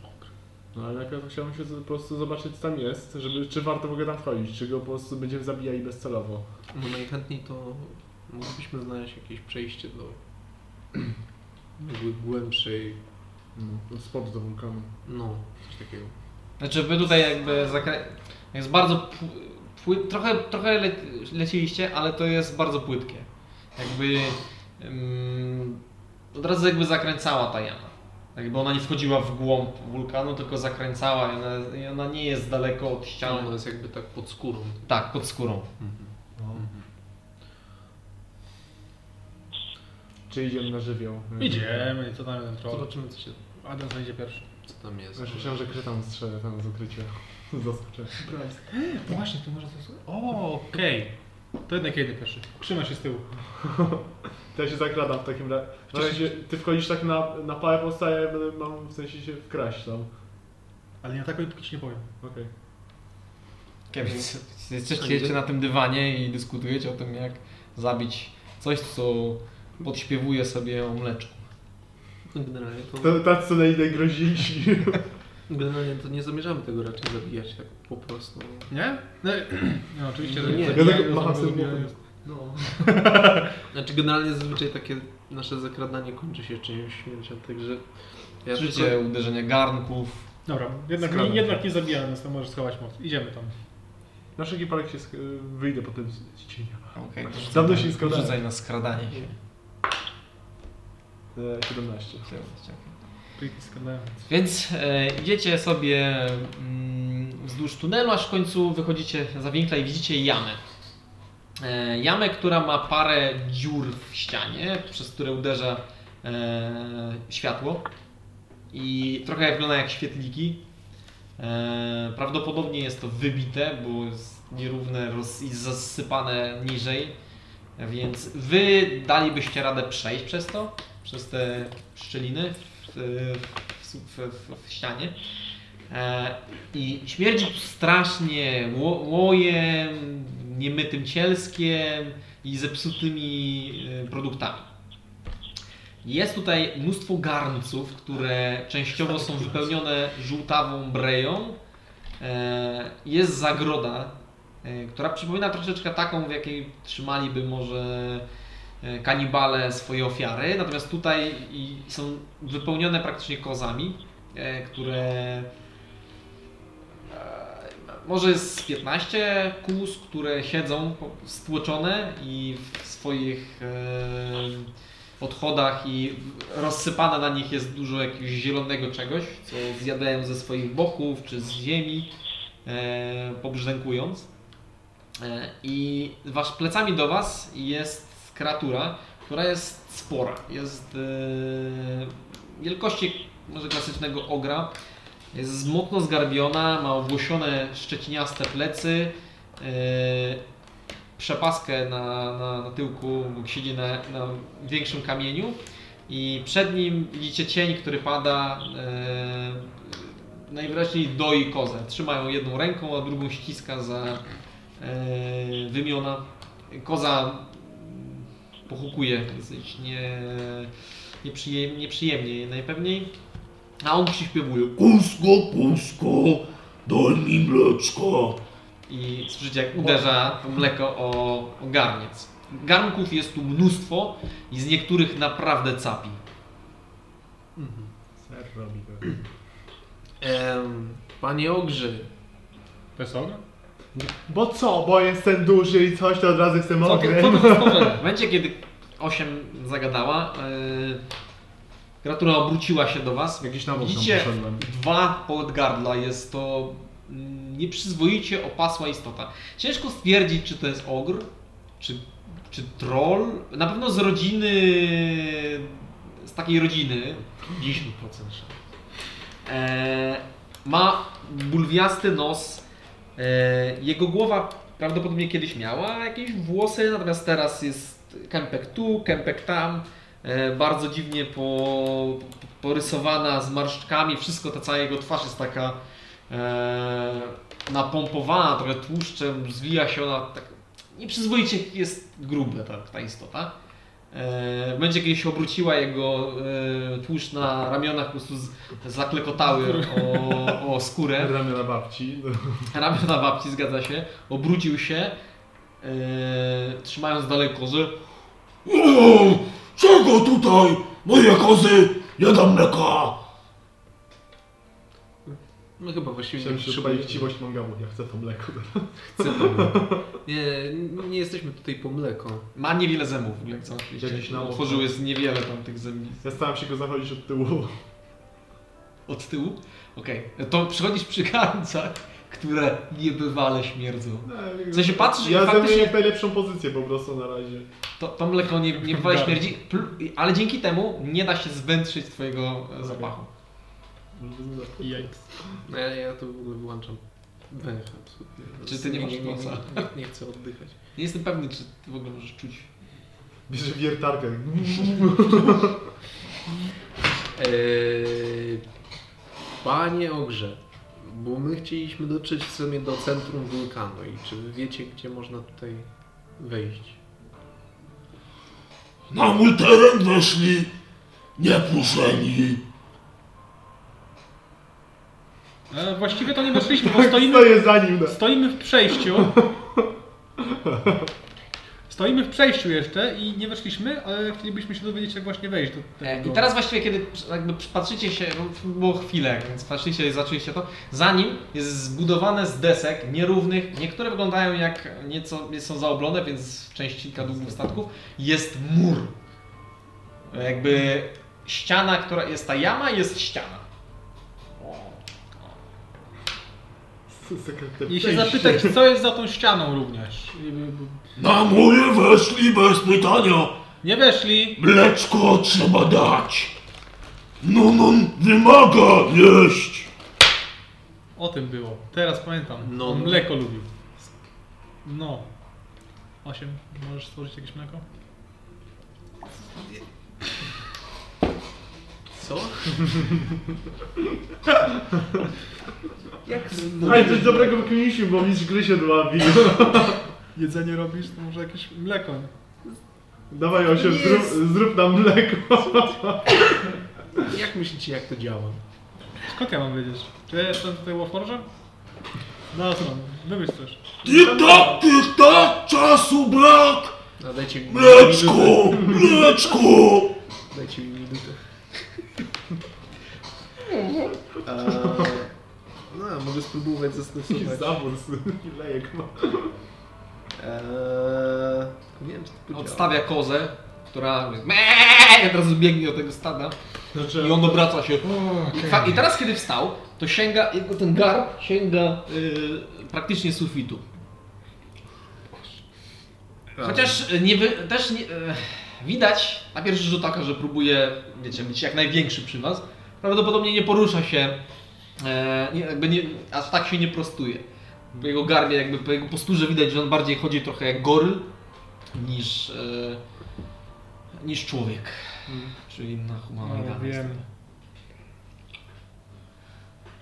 No ale najpierw chciałbym się po prostu zobaczyć co tam jest, żeby, czy warto w ogóle tam wchodzić, czy go po prostu będziemy zabijali bezcelowo. No najchętniej to moglibyśmy znaleźć jakieś przejście do jakby głębszej, No, od spodu do wulkanu. no, coś takiego. Znaczy wy tutaj jakby zakrę... jest bardzo trochę, trochę le... leciliście, ale to jest bardzo płytkie. Jakby ym... od razu jakby zakręcała ta jama. Jakby ona nie wchodziła w głąb wulkanu, tylko zakręcała i ona, i ona nie jest daleko od Ona ściany. jest jakby tak pod skórą. Tak, pod skórą. Czy idziemy na żywioł? Idziemy, co tam jeden troll. Zobaczymy, co się, Adam znajdzie pierwszy. co tam jest. Myślałem, że krytam strzelę tam z ukrycia. Zaskoczę. Właśnie, to może to O, okej. To jednak jedzie pierwszy. Trzyma się z tyłu. To ja się zakradam w takim razie. W sensie, ty wchodzisz tak na, na pałę postaję, ja będę mam w sensie się wkraść tam. Ale nie atakuj, póki ci nie powiem. Okej. Jesteście na tym dywanie i dyskutujecie o tym, jak zabić coś, co podśpiewuje sobie o mleczku. No generalnie to... To tacy co naj- najgroźniejsi. Generalnie to nie zamierzamy tego raczej zabijać tak po prostu. Nie? No, no oczywiście, że Nie, nie. ja tak macham sobie. No. Znaczy generalnie zazwyczaj takie nasze zakradanie kończy się czyjąś śmiercią, także... Ja Słyszycie uderzenie garnków. Dobra, jednak nie, jednak nie zabija nas, to możesz schować moc. Idziemy tam. Na wszelki wypadek się sk- wyjdę potem z z cienia. Okej, to Dawno się składałem. Rzucaj na skradanie się. E, 17. Pretty skradając. Więc e, idziecie sobie mm, wzdłuż tunelu, aż w końcu wychodzicie za winkla i widzicie jamę. E, jamę, która ma parę dziur w ścianie, przez które uderza e, światło i trochę wygląda jak świetliki. E, prawdopodobnie jest to wybite, bo jest nierówne i zasypane niżej, więc wy dalibyście radę przejść przez to, przez te szczeliny w, w, w, w, w ścianie. E, I śmierdzi strasznie ło, łojem, niemytym cielskiem i zepsutymi e, produktami. Jest tutaj mnóstwo garnców, które częściowo są wypełnione żółtawą breją. E, Jest zagroda, e, która przypomina troszeczkę taką, w jakiej trzymaliby może kanibale swoje ofiary. Natomiast tutaj są wypełnione praktycznie kozami, e, które e, może jest z 15 kóz, które siedzą stłoczone i w swoich e, odchodach i rozsypane na nich jest dużo jakiegoś zielonego czegoś, co zjadają ze swoich boków czy z ziemi, e, pobrzdękując. E, I wasz plecami do was jest kreatura, która jest spora. Jest e, wielkości może klasycznego ogra. Jest mocno zgarbiona, ma owłosione szczeciniaste plecy, e, przepaskę na, na, na tyłku, siedzi na, na większym kamieniu i przed nim widzicie cień, który pada. E, najwyraźniej doi kozę. Trzyma ją jedną ręką, a drugą ściska za e, wymiona. Koza pochukuje dosyć nie, nieprzyjemnie, nieprzyjemnie najpewniej. A on przyśpiewuje Kusko, kusko, daj mi mleczko. I słyszycie jak uderza to mleko o, o garniec. Garnków jest tu mnóstwo i z niektórych naprawdę capi. Ser robi to. Em, panie Ogrze, To jest ogr? Bo co? Bo jestem duży i coś, to od razu jestem Co to, ogniem. co to? W momencie, kiedy 8 zagadała, yy, Gratura obróciła się do Was. Jakiś tam Widzicie poszedłem. dwa podgardla. Jest to nieprzyzwoicie opasła istota. Ciężko stwierdzić, czy to jest ogr, czy, czy troll. Na pewno z rodziny, z takiej rodziny. 10% szans. E, ma bulwiasty nos. E, jego głowa prawdopodobnie kiedyś miała jakieś włosy, natomiast teraz jest kępek tu, kępek tam. E, bardzo dziwnie po, porysowana z marszczkami. Wszystko, ta cała jego twarz jest taka e, napompowana, trochę tłuszczem, zwija się ona tak. Nieprzyzwoicie jest grube ta, ta istota. E, w momencie, kiedy się obróciła, jego e, tłuszcz na ramionach po prostu z, zaklekotały o, o skórę. Ramiona babci. Ramiona babci, zgadza się. Obrócił się, e, trzymając dalej kozy. Czego tutaj? Moje kozy! Nie dam mleka! My chyba właściwie Chciałem nie przypalić chciwość mangamu. Ja chcę to mleko. Chce to. Nie, nie jesteśmy tutaj po mleko. Ma niewiele zębów? Jakieś na oko. Otworzył jest niewiele tam tych zębów. Ja staram się go zachodzić od tyłu. Od tyłu? Okej. To przychodzisz przy garncach, które niebywale śmierdzą. W sensie patrzysz i Ja faktycznie- zajmuję najlepszą pozycję po prostu na razie. To, to mleko nie, niebywale śmierdzi, ale dzięki temu nie da się zwętrzyć twojego zapachu. No ja, ja to w ogóle wyłączam węch absolutnie. Czy ty nie masz nosa? nie, nie, nie chcę oddychać. Nie jestem pewny, czy ty w ogóle możesz czuć. Bierze wiertarkę. Eee, panie Ogrze, bo my chcieliśmy dotrzeć w sumie do centrum wulkanu i czy wy wiecie, gdzie można tutaj wejść? Na mój teren weszli nieproszeni. E, właściwie to nie weszliśmy, bo stoimy, Stoję za nim. No. stoimy w przejściu. Stoimy w przejściu jeszcze i nie weszliśmy, ale chcielibyśmy się dowiedzieć, jak właśnie wejść do E, tego. I teraz właściwie, kiedy jakby patrzycie się, no, było chwilę, więc patrzycie i zaczęliście to, za nim jest zbudowane z desek nierównych, niektóre wyglądają jak nieco są zaoblone, więc części kadłubów statków, jest mur. Jakby ściana, która jest ta jama, jest ściana. I się zapytać, co jest za tą ścianą również. Na moje weszli bez pytania. Nie weszli. Mleczko trzeba dać. No, no, wymaga jeść. O tym było. Teraz pamiętam. No, On no. mleko lubił. No. Osiem. Możesz stworzyć jakieś mleko? Co? Jak? Aj, coś dobrego wykminiliśmy, bo mistrz gry się dławi. Jedzenie robisz, to może jakieś mleko. Dawaj 8, zrób, zrób nam mleko. Jak myślicie, jak to działa? Skąd ja mam wiedzieć? Czy ja jestem tutaj Warforge'em? No co, wymyśl coś. Tik tak, tik tak, czasu brak. No, dajcie mi Mleczko, mleczko. Dajcie mi minutę. Eee, no, mogę spróbować zastosować. zawór z lejek ma. Eee, nie wiem, czy to podziała. Odstawia kozę, która meee, od razu biegnie do tego stada Znaczy, i on obraca się. I, fa- I teraz kiedy wstał, to sięga, jego ten garb sięga y, praktycznie sufitu. Chociaż y, nie wy, też nie, e, widać na pierwszy rzut oka, że próbuje wiecie, być jak największy przy was. Prawdopodobnie nie porusza się, e, jakby nie, aż tak się nie prostuje. Po jego garbie, jakby po jego posturze widać, że on bardziej chodzi trochę jak goryl niż, e, niż człowiek. Czyli inna humanoidalna. No, wiem.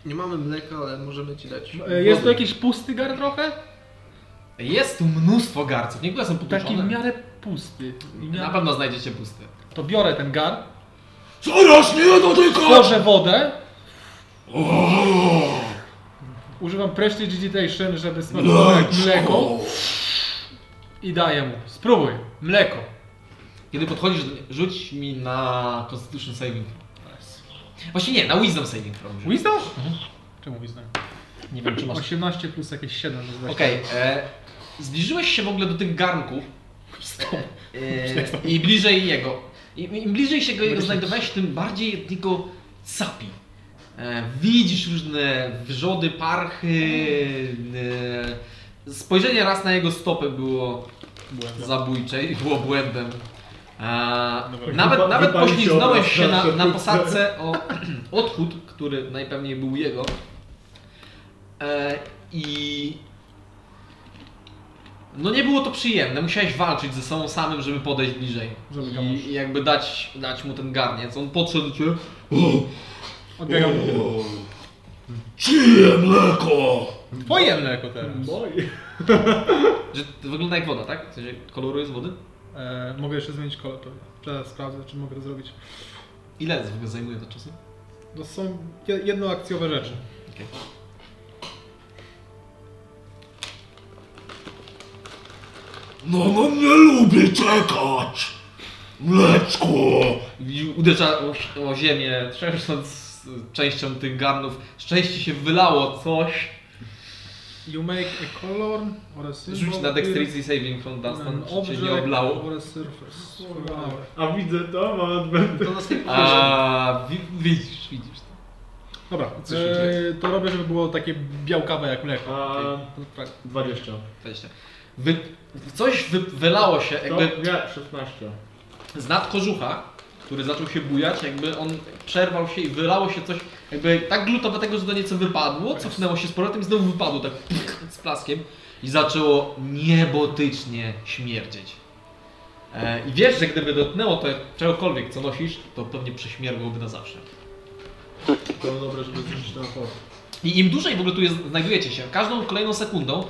Nie mamy mleka, ale możemy ci dać. E, Jest tu jakiś pusty gar trochę? Jest tu mnóstwo garców, niektóre są Taki w potłuczone. miarę pusty. I Na miarę... pewno znajdziecie pusty. To biorę ten gar, Coraz nie dotykać. tworzę wodę, O, używam Prestidigitation, żeby smakowało jak mleko i daję mu. Spróbuj, mleko. Kiedy podchodzisz, rzuć mi na Constitution Saving. Właściwie nie, na Wisdom Saving Throw. Wisdom? Czemu wisdom? Nie wiem, czy masz 18 plus jakieś 7. to jest 20. Okej, e, zbliżyłeś się w ogóle do tych garnków e, i bliżej jego. I, Im bliżej się go jego znajdowałeś, tym bardziej jego sapi. E, widzisz różne wrzody, parchy. E, spojrzenie raz na jego stopę było zabójcze i było błędem. E, nawet Wypa- nawet wypali się poślizgnąłeś się na, na posadce o odchód, który najpewniej był jego. E, I no nie było to przyjemne. Musiałeś walczyć ze sobą samym, żeby podejść bliżej. Żeby I, i jakby dać, dać mu ten garniec. On podszedł ciebie. Odbiegam. Czyje mleko? Twoje mleko teraz. Moje. Wygląda jak woda, tak? W sensie koloru jest wody? E, mogę jeszcze zmienić kolor. to Teraz sprawdzę, czy mogę to zrobić. Ile w ogóle zajmuje to czasu? To są je- jednoakcjowe rzeczy. Okej. No, no nie lubię czekać. Mleczko. I Uderza o, o ziemię, trzęsąc częścią tych garnów. Szczęście się wylało coś. You make a color or a symbol Rzuć na dexterity saving from Dunstan, an czy object nie oblało. or a surface. A widzę to, adwenty. To A wi widzisz, widzisz to. Dobra, Co się e, to robię, żeby było takie białkawe jak mleko. A To tak. 20. 20. Wy, coś wy, wylało się, jakby Nie, 16. z nad kożucha, który zaczął się bujać, jakby on przerwał się i wylało się coś, jakby tak glutowe tego, że to nieco wypadło, cofnęło się z powrotem i znowu wypadło tak z plaskiem i zaczęło niebotycznie śmierdzieć. E, I wiesz, że gdyby dotknęło to czegokolwiek, co nosisz, to pewnie prześmiergłoby na zawsze. To dobre, żeby zrzucić na. I im dłużej w ogóle tu jest, znajdujecie się, każdą kolejną sekundą,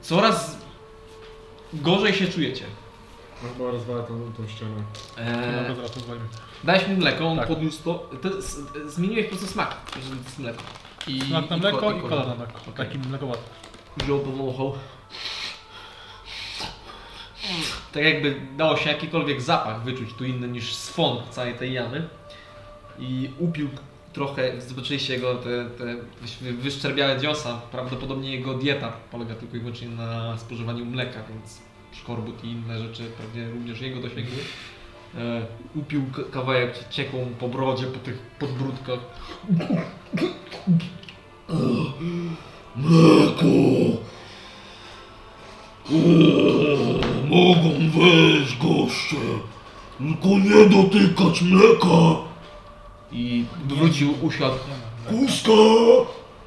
coraz gorzej się czujecie. No chyba rozwala tą, tą ścianę. E, Dobra, dałeś mu mleko, on Tak. podniósł to. to z, zmieniłeś po prostu smak, jest mleko. I, Smak na mleko ko- i kolor na mleko. Okej. Taki mlekowaty. Wziął, powąchał. Tak jakby dało się jakikolwiek zapach wyczuć tu inny niż swąd całej tej jamy. I upił trochę, zobaczyliście jego te, te wy- wyszczerbiałe dziosa. Prawdopodobnie jego dieta polega tylko i wyłącznie na spożywaniu mleka, więc szkorbut i inne rzeczy pewnie również jego dosięgły. E, upił kawałek, ciekł mu po brodzie, po tych podbródkach. Mleko. Mogą wejść goście. Tylko nie dotykać mleka. I wrócił, usiadł. Kuska.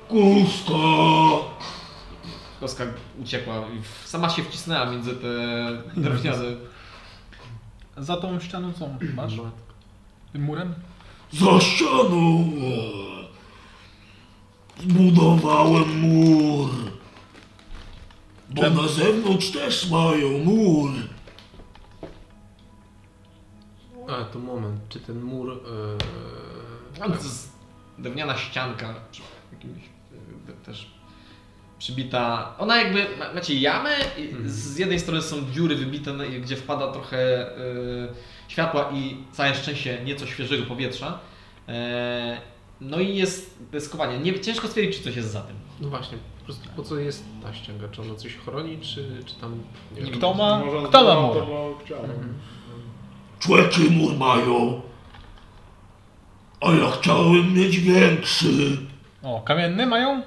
Kuska. Koska uciekła i sama się wcisnęła między te drewniane. Za tą ścianą co masz? Tym murem? Za ścianą. Zbudowałem mur. Bo Czemu? na zewnątrz też mają mur. A, to moment. Czy ten mur... No, to jest drewniana ścianka, czy jakimś e, też przybita. Ona jakby, ma- macie jamę, i z jednej strony są dziury wybite, no gdzie wpada trochę e, światła i całe szczęście nieco świeżego powietrza. E, no i jest deskowanie. Nie, ciężko stwierdzić, czy coś jest za tym. No właśnie, po prostu po co jest ta ściąga? Czy ona coś chroni, czy, czy tam... Nie wiem. Kto ma, Może kto ma mur? Człeki mur mają. A ja chciałem mieć większy. O, kamienny mają?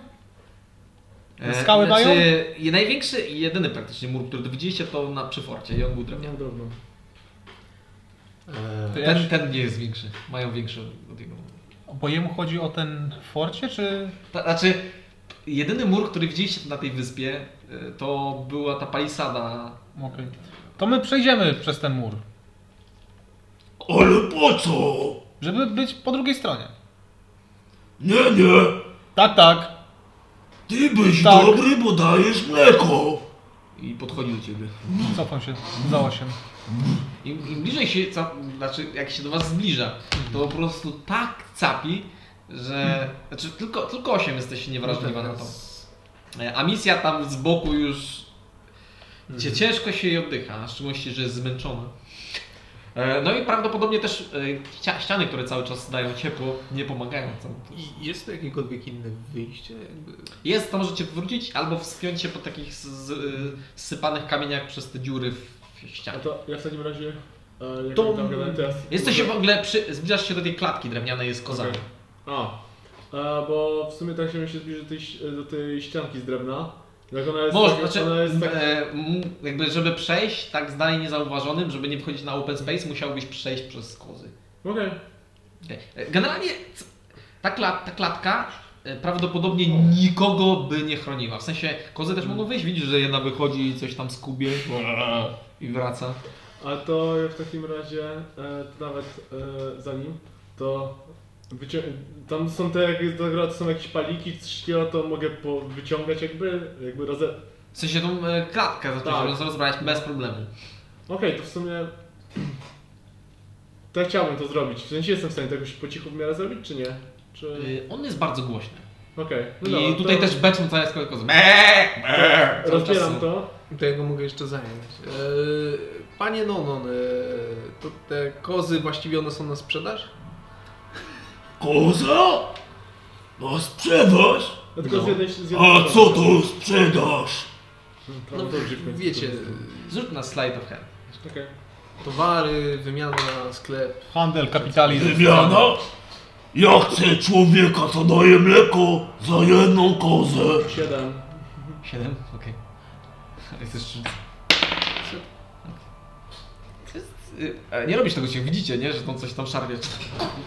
E, Skały mają? znaczy, je- Największy i jedyny praktycznie mur, który widzieliście, to na przy forcie i on był drewniany. Drobno. E, ja Ten, się- ten nie jest większy. Mają większy od jego. Bo jemu chodzi o ten forcie, czy... Ta, znaczy, jedyny mur, który widzieliście na tej wyspie, y, to była ta palisada. Okej. To my przejdziemy przez ten mur, Ale po co? żeby być po drugiej stronie. Nie, nie. Tak, tak. Ty byś Tak. dobry, bo dajesz mleko. I podchodzi do ciebie. Cofam się za osiem. Im, im bliżej się, ca- znaczy jak się do was zbliża, to po prostu tak capi, że. Znaczy tylko, tylko 8 jesteście niewrażliwa na to. E, A misja tam z boku już. Gdzie ciężko się jej oddycha, a w szczególności, że jest zmęczona. E, No i prawdopodobnie też e, ścia- ściany, które cały czas dają ciepło, nie pomagają. I jest to jakiekolwiek inne wyjście? Jakby... Jest, to możecie wrócić albo wspiąć się po takich z, z, y, zsypanych kamieniach przez te dziury w, w A ścianie. to ja w takim razie, e, jak To- tam gadałem teraz... Jesteście w ogóle, przy, zbliżasz się do tej klatki drewnianej jest kozami. Okej. A, bo w sumie tak się się zbliży do tej, ś- do tej ścianki z drewna. Jak ona jest, Może, tak, znaczy, ona jest tak... e, jakby żeby przejść tak zdalnie niezauważonym, żeby nie wchodzić na open space, musiałbyś przejść przez kozy. Okej. Okej. E, Generalnie ta, klat, ta klatka e, prawdopodobnie nikogo by nie chroniła. W sensie kozy też mogą wyjść, widzisz, że jedna wychodzi i coś tam skubie i wraca. A to w takim razie, e, to nawet e, za nim, to wycią- tam są te, jak to są jakieś paliki, takiego, to mogę po, wyciągać jakby, jakby roze... W sensie tą e, klatkę zacząć Tak. roz- rozbrać bez problemu. Okej, to w sumie... To ja chciałbym to zrobić. W sensie jestem w stanie to jakoś po cichu w miarę zrobić, czy nie? Czy... Y, On jest bardzo głośny. Okej, no I dobra, tutaj to też beczą całe skoły kozy. Cały czas Rozbieram to. To ja go mogę jeszcze zająć. E, panie Nonon, e, to te kozy właściwie one są na sprzedaż? Koza? Na sprzedaż? Tylko No. z jednej z jednej A co to sprzedaż? No No, wiecie, to- Zrób na slide of hand. Okej. towary, wymiana, sklep. Handel, kapitalizm. Wymiana? Ja chcę człowieka, co daje mleko za jedną kozę. Siedem. 7? Okej. Jesteś Nie robisz tego się, widzicie, nie? Że to coś tam szarpie.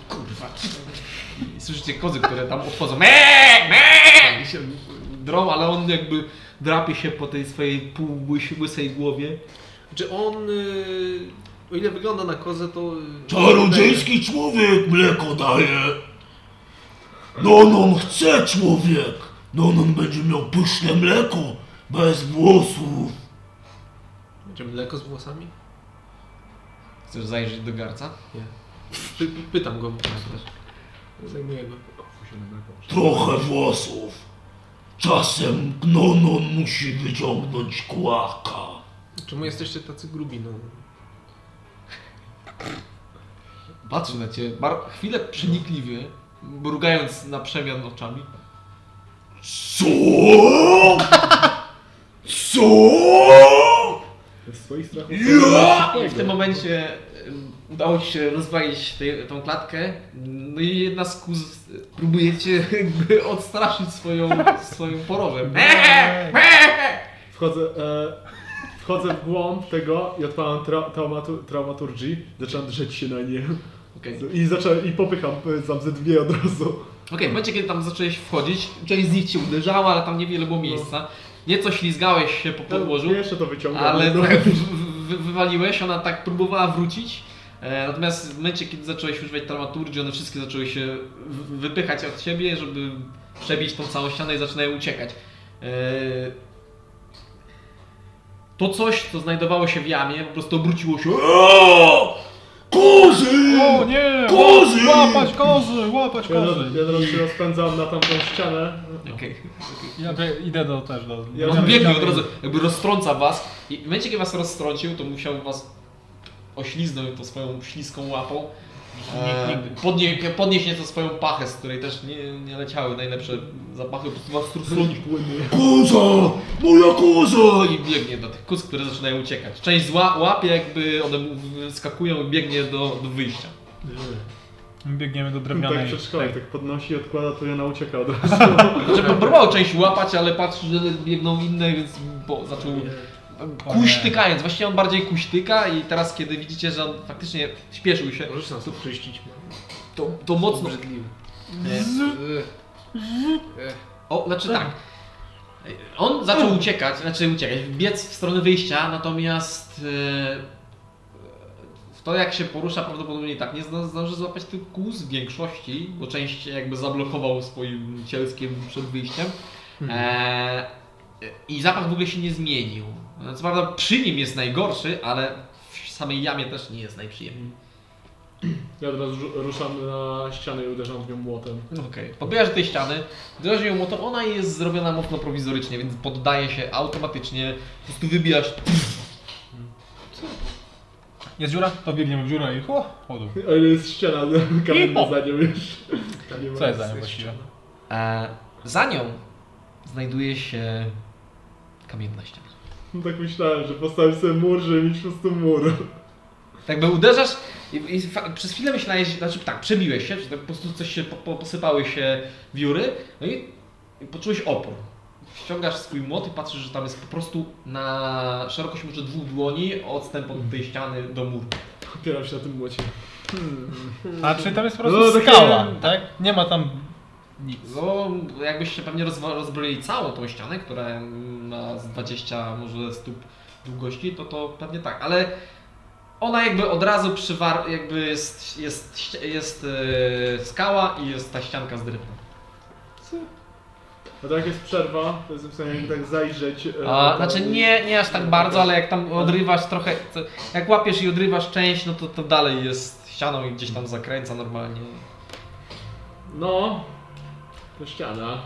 Kurwa. I słyszycie kozy, które tam odchodzą. Me, me! I się drą, ale on jakby drapie się po tej swojej pół łys- łysej głowie. Czy on, y, o ile wygląda na kozę, to... y, Czarodziejski człowiek mleko daje. Nonon chce człowiek. Nonon będzie miał pyszne mleko, bez włosów. Będzie mleko z włosami? Chcesz zajrzeć do garca? Nie. Py, pytam go. Zajmuję go. trochę włosów. Czasem Gnonon musi wyciągnąć kłaka. Czemu jesteście tacy grubi, no? Patrzy na ciebie, bar- chwilę przenikliwy, mrugając na przemian oczami. Co? Co? W swoich strachów... Ja! I w tym momencie udało ci się rozwalić tej, tą klatkę. No i jedna z kuz próbuje cię jakby odstraszyć swoją, swoim porowem. Wchodzę, e, wchodzę w głąb tego i odpalam tra, traumatu, traumaturgii. Zaczynam drzeć się na nie. Okej, I zacząłem, i popycham e, tam ze dwie od razu. Okej, w momencie kiedy tam zacząłeś wchodzić, część z nich cię uderzała, ale tam niewiele było miejsca. Nieco ślizgałeś się po podłożu. Jeszcze to wyciągam. Ale no. tak wy- wy- wywaliłeś, ona tak próbowała wrócić. E, natomiast w momencie, kiedy zacząłeś używać dramaturgii, one wszystkie zaczęły się wypychać od siebie, żeby przebić tą całą ścianę i zaczynają uciekać. E, to coś, co znajdowało się w jamie, po prostu obróciło się. Kozy! O nie! Kozy! Łapać kozy! Łapać Ja, kozy! ja teraz się rozpędzam na tamtą ścianę. Okej. Ja bie- idę do, też do... Ja On biegnie od razu, jakby roztrąca was i w momencie, kiedy was roztrącił, to musiał was ośliznąć tą swoją śliską łapą. E, podnie, podnieść nieco swoją pachę, z której też nie, nie leciały najlepsze zapachy, po prostu was trusluni Koza! Moja koza! i biegnie do tych kus, które zaczynają uciekać. Część zła łapie, jakby one skakują i biegnie do, do wyjścia. Biegniemy do Tak drewnianej... przedszkolak tak podnosi i odkłada, to ja ucieka od razu. Znaczy, próbował część łapać, ale patrzy, że biegną inne, więc bo zaczął kuśtykając. Właściwie on bardziej kuśtyka i teraz, kiedy widzicie, że on faktycznie śpieszył się, Możesz nas odczyścić. to, to mocno Obrzydliwy. O, znaczy tak. On zaczął uciekać, znaczy uciekać, biec w stronę wyjścia, natomiast e, w to jak się porusza prawdopodobnie tak nie zda- zdąży złapać tych kóz w większości, bo część jakby zablokował swoim cielskiem przed wyjściem. E, I zapach w ogóle się nie zmienił. Co prawda przy nim jest najgorszy, ale w samej jamie też nie jest najprzyjemniej. Ja rzu- ruszam na ścianę i uderzam w nią młotem. Okej. Podbijasz do tej ściany, uderzasz ją młotem, ona jest zrobiona mocno prowizorycznie, więc poddaje się automatycznie, po prostu wybijasz. Jest dziura? To biegniemy w dziurę i ho, chodu. Ale jest ściana kamienna za nią już. Co jest za nią właściwie? E, za nią znajduje się kamienna ściana. No tak myślałem, że postawię sobie mur, żeby mieć po prostu mur. Tak by uderzasz i, i przez chwilę myślałeś, znaczy tak, przebiłeś się, że tak po prostu coś się, po, po, posypały się wióry, no i, i poczułeś opór. Ściągasz swój młot i patrzysz, że tam jest po prostu na szerokość może dwóch dłoni odstęp od tej ściany do muru. Opieram się na tym młocie. A czy tam jest po No, prostu takie- skała, tak? Nie ma tam nic. No, jakbyście pewnie rozbroili całą tą ścianę, która ma z 20 może stóp długości, to to pewnie tak, ale ona jakby od razu przywar, jakby jest, jest, ści- jest e, skała i jest ta ścianka z drewna. A tak jak jest przerwa, to jest w stanie tak zajrzeć. e, A, to- znaczy nie, nie aż tak bardzo, ale jak tam odrywasz trochę, jak łapiesz i odrywasz część, no to, to dalej jest ścianą i gdzieś tam zakręca normalnie. No, to ściana.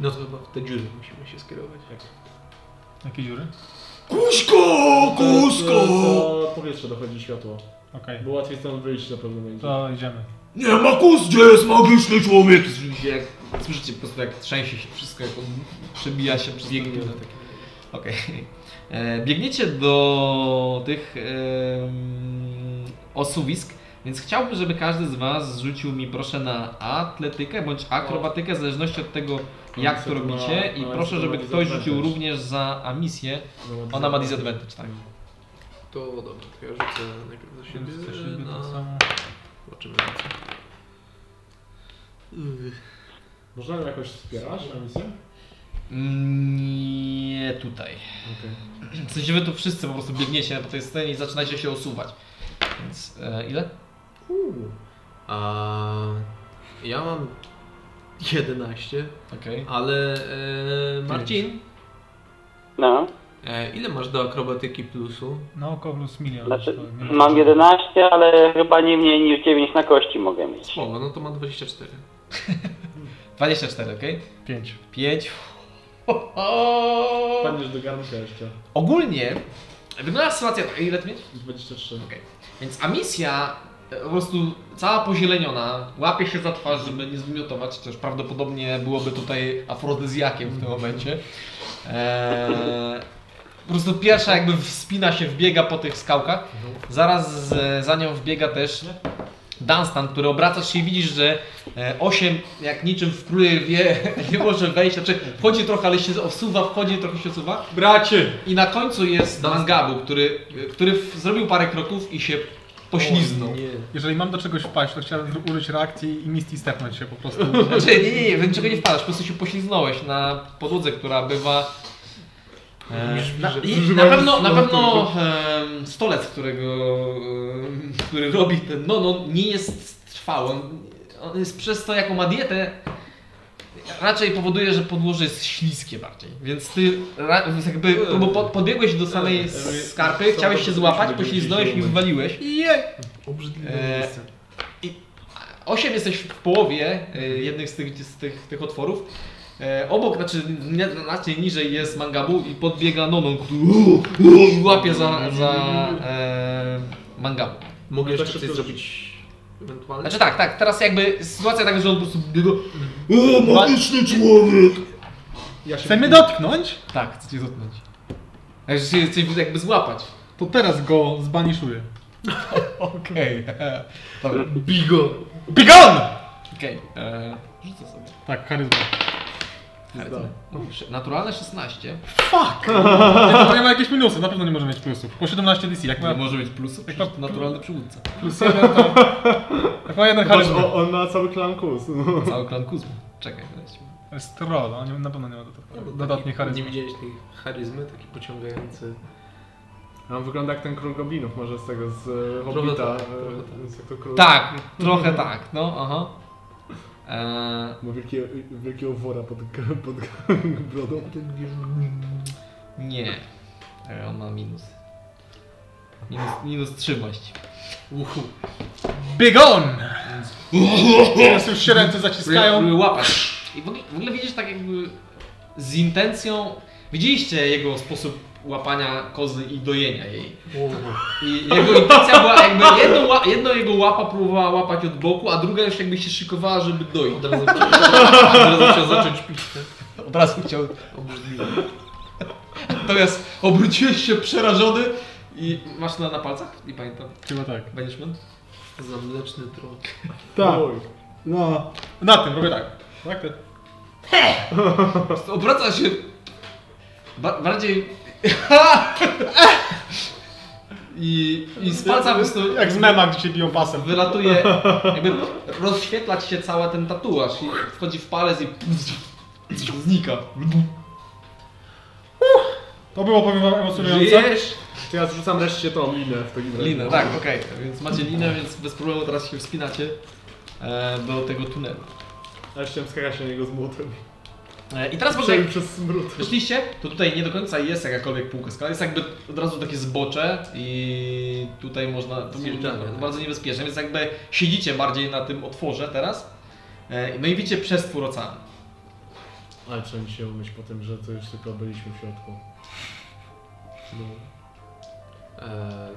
No to chyba w te dziury musimy się skierować. Jakie dziury? Kuśko! To, Kusko! to powietrze dochodzi światło. Okej, Bo łatwiej stąd wyjść na pewno będzie. to idziemy. Nie ma kus, gdzie jest magiczny człowiek? Słyszycie, jak, słyszycie po prostu jak trzęsie się wszystko, jak on przebija się przez biegnie. na takie. Okej. E, Biegniecie do tych em, osuwisk, więc chciałbym, żeby każdy z Was zrzucił mi proszę na atletykę bądź akrobatykę, w zależności od tego, jak to robicie. I proszę, żeby ktoś rzucił również za amisję. Ona ma disadvantage, tak. To dobra, to ja rzucę najpierw za siebie. Na... Zobaczymy na. Yy. Można ją jakoś wspierać na misję? Nie tutaj. Okej. W sensie wy tu wszyscy po prostu biegniecie po tej scenie i zaczynacie się osuwać. Więc e, ile? A ja mam 11, Okej. ale e, Marcin, No. E, ile masz do akrobatyki plusu? Na oko plus milion. Znaczy, to nie mam wiem. 11, ale chyba nie mniej niż 9 na kości mogę mieć. Spoko, no to ma 24. 24, okej? Pięć. 5. Padniesz do garnka jeszcze. Ogólnie wygląda sytuacja tak, ile ty mieć? 23. Okej. Więc Amisja e, po prostu cała pozieleniona, łapie się za twarz, żeby nie zwymiotować, chociaż prawdopodobnie byłoby tutaj afrodyzjakiem w tym momencie. Eee, po prostu pierwsza jakby wspina się, wbiega po tych skałkach. Zaraz z, za nią wbiega też Dunstan, który obracasz się i widzisz, że e, osiem jak niczym w króle wie, nie może wejść, znaczy wchodzi trochę, ale się osuwa, wchodzi, trochę się osuwa. Bracie! I na końcu jest Mangabu, który, który zrobił parę kroków i się pośliznął. Nie. Jeżeli mam do czegoś wpaść, to chciałem użyć reakcji i Misty stepnąć się po prostu. Znaczy, nie, nie, nie, niczego nie wpadasz, po prostu się pośliznąłeś na podłodze, która bywa... E, na, i na pewno, na pewno em, stolec, którego, em, który robi ten nono, nie jest trwały. On, on jest przez to, jaką ma dietę, raczej powoduje, że podłoże jest śliskie bardziej. Więc ty jakby po- podbiegłeś do samej skarpy, chciałeś się złapać, pośliznąłeś i wywaliłeś. Obrzydliwe E, miejsce. 8 jesteś w połowie e, jednych z tych, z tych, tych otworów. E, obok, znaczy nie- znacznie niżej jest Mangabu i podbiega Nonon, który i łapie za, za e, Mangabu. Mogę jeszcze coś zrobić ewentualnie? Znaczy tak, tak, teraz jakby sytuacja taka, że on po prostu biega, O, magiczny człowiek! Ja się Chce mnie dotknąć? tak, chce cię dotknąć. Także się chce jakby złapać. To teraz go zbaniszuję. Okej. Dobra. Bigo! Bigon! Okej. e, Rzucę sobie. Tak, charyzma. Charyzmę. Naturalne 16. Fuck! Nie, to nie ma jakieś minusy, na pewno nie może mieć plusów. Po 17 DC, jak ma Nie może być plusów, przecież to naturalny przywódca. plus jeden, to... Jak ma jeden o, on ma cały klan kus. Cały klan Kuzmy. Czekaj, weźmy. To jest troll, on nie- na pewno nie ma dodatkowej- Taki- dodatniej charyzmy. Nie widziałeś tej charyzmy, taki pociągający. A on wygląda jak ten król goblinów, może z tego, z e, Trochę Hobbita. tak, e, trochę tak. z jak to król... Tak, trochę tak, no aha. Eee, Ma wielkiego, wielkiego wora pod, pod brodą. nie. On ma minus. Minus, minus 3 właściwie. Uhu. Bigon! Teraz już się ręce zaciskają. Łapać. I w ogóle, w ogóle widzisz tak jakby z intencją... Widzieliście jego sposób łapania kozy i dojenia jej. I jego intencja była jakby jedno, jedno jego łapa próbowała łapać od boku, a druga już jakby się szykowała, żeby doić. Od razu chciał, od razu chciał zacząć pić. Od razu chciał. Natomiast obróciłeś się przerażony i masz na, na palcach? Nie pamiętam. Chyba tak. Banishment? Za mleczny tron. Tak. Oj. No. Na tym robię tak. Tak? Te... Obraca się ba bardziej... I, I z palca po prostu Jak z memach, gdzie się biją pasem. wylatuje, jakby rozświetlać się cały ten tatuaż i wchodzi w palec i znika. To było, powiem wam, emocjonujące. Żyjesz? To ja zrzucam reszcie tą linę w takim razie. Linę, tak, okej. Więc macie linę, więc bez problemu teraz się wspinacie e, do tego tunelu. A jeszcze chciałem skakać na niego z młotem. E, I teraz może Przejdę jak. Wyszliście, to tutaj nie do końca jest jakakolwiek półka skała, jest jakby od razu takie zbocze i tutaj można, to tak. bardzo niebezpieczne, więc jakby siedzicie bardziej na tym otworze teraz. E, No i widzicie przestwór oceanu. Ale trzeba mi się umyć po tym, że to już tylko byliśmy w środku. No. E,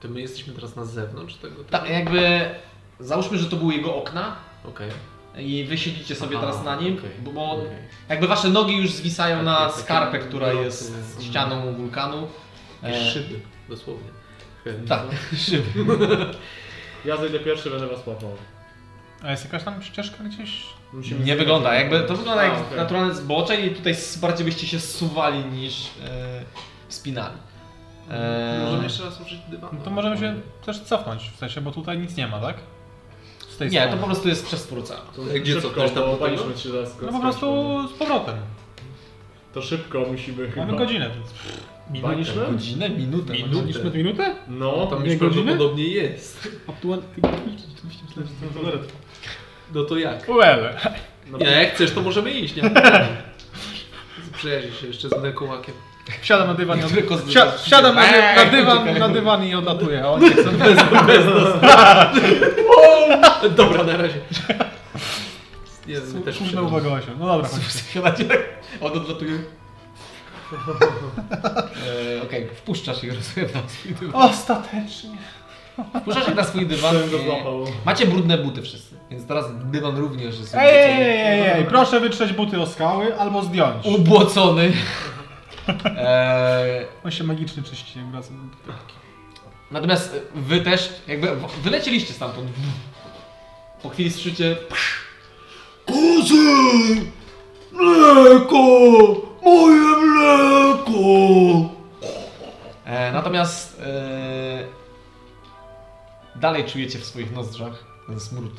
to my jesteśmy teraz na zewnątrz tego? Tak, jakby załóżmy, że to były jego okna Okej. I wy siedzicie sobie Aha, teraz na nim, okej, bo, bo okej. jakby wasze nogi już zwisają Takie- na skarpę, która jest mhm. ścianą wulkanu. E, szyby, dosłownie. Tak, szyby. Ja zejdę pierwszy, będę was łapał. A jest jakaś tam ścieżka gdzieś? Musimy Nie wygląda, jakby to wygląda jak A, okej. naturalne zbocze i tutaj bardziej byście się zsuwali niż e, wspinali. E, Możemy jeszcze raz użyć dywanu. No to możemy się też cofnąć, w sensie, bo tutaj nic nie ma, tak? Tej Nie, to strony. po prostu jest przestwór oceanu. To Gdzie co, szybko, ktoś tam bo banishment się zaraz No po prostu z powrotem. To szybko musimy chyba. Mamy godzinę, więc... Banishment? Godzinę, minutę. Minutę. Minutę? No, Tam już godziny? prawdopodobnie jest. No to jak? no Nie, jak chcesz, to możemy iść, nie. Przyjaźni się jeszcze z Nekołakiem. Wsiadam na dywan i od... Wsia... Wsiadam na, Eee, na, dywan, na dywan i odlatuję, oni nie chcą bez, bez Dobra, na razie. My też uwaga. No dobra, chodź. Siadacie tak, on odlatuje. E, Okej, wpuszczasz ich rozumiem na swój dywan. Ostatecznie. Wpuszczasz ich na swój dywan. Złapał. Macie brudne buty wszyscy, więc teraz dywan również jest Ej, ej, ej, ej, ej, proszę wytrzeć buty o skały albo zdjąć. ubłocony. E, On się magicznie czyści, jak wraca. natomiast e, wy też, jakby wylecieliście stamtąd. Po chwili słyszycie Kozy! Mleko! Moje mleko! E, natomiast e, dalej czujecie w swoich nozdrzach ten smród.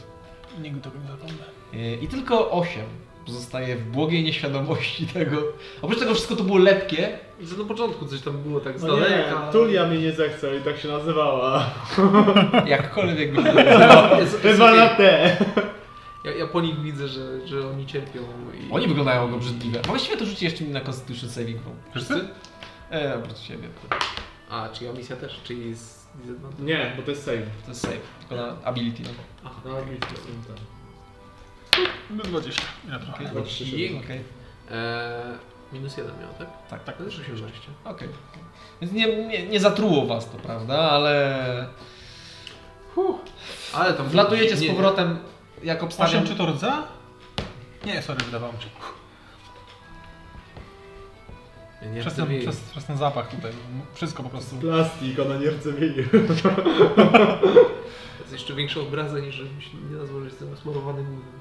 Nigdy tego nie zapomnę. E, I tylko 8 pozostaje w błogiej nieświadomości tego. Oprócz tego wszystko to było lepkie. Że na początku coś tam było tak z No nie. Tulia mnie nie zechce i tak się nazywała. Jakkolwiek by się to nazywało. Jest- jest Chyba okej. na T. Ja, ja po nich widzę, że, że oni cierpią i... Oni wyglądają obrzydliwie. A właściwie to rzuci jeszcze mi na Constitution Saving Throw. Wszyscy? E, oprócz siebie. A, czy ja misja też, czy jest... Nie, bo to jest save. To jest save. Tylko na ability. No. Aha. To są tam. Do 20. Ja trochę. Okej. Jej. Okej. Eee, minus jeden miał, tak? Tak, tak. To też 18. Okej. Więc nie, nie, nie zatruło was to, prawda? Ale Ale tam... wlatujecie z nie- powrotem, jak obstawiam. 8 czy to rdza? Nie, sorry, wydawało mi się. Nie, nie Przez ten, przez, przez ten zapach tutaj. Wszystko po prostu. Plastik, ona nie rdzewieje. To jest jeszcze większa obraza niż żebym się nie nazwał, że jestem smarowany mózgiem.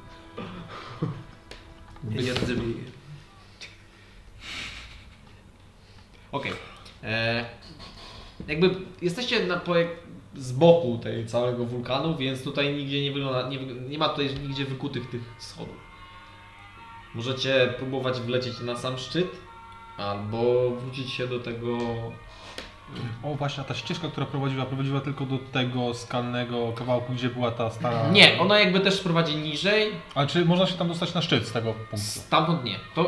Nie, nie rdzewieje. Okej. E, Jakby jesteście na, po, z boku tej całego wulkanu, więc tutaj nigdzie nie wygląda, nie, nie ma tutaj nigdzie wykutych tych schodów. Możecie próbować wlecieć na sam szczyt, albo wrócić się do tego... O właśnie, a ta ścieżka, która prowadziła, prowadziła tylko do tego skalnego kawałku, gdzie była ta stara... Nie, ona jakby też prowadzi niżej, Ale czy można się tam dostać na szczyt z tego punktu? stamtąd nie. To,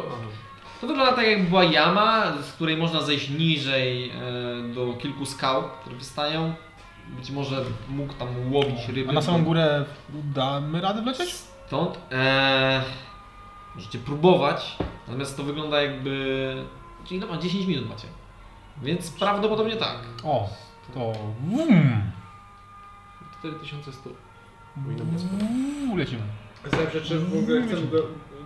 to wygląda tak jakby była jama, z której można zejść niżej e, do kilku skał, które wystają. Być może mógł tam łowić ryby. A na samą górę damy radę wlecieć? Stąd e, możecie próbować, natomiast to wygląda jakby... Czyli no, 10 minut macie. Więc prawdopodobnie tak. O, to... Wum, 4100. wum, lecimy. Zawsze czy w ogóle chcemy go...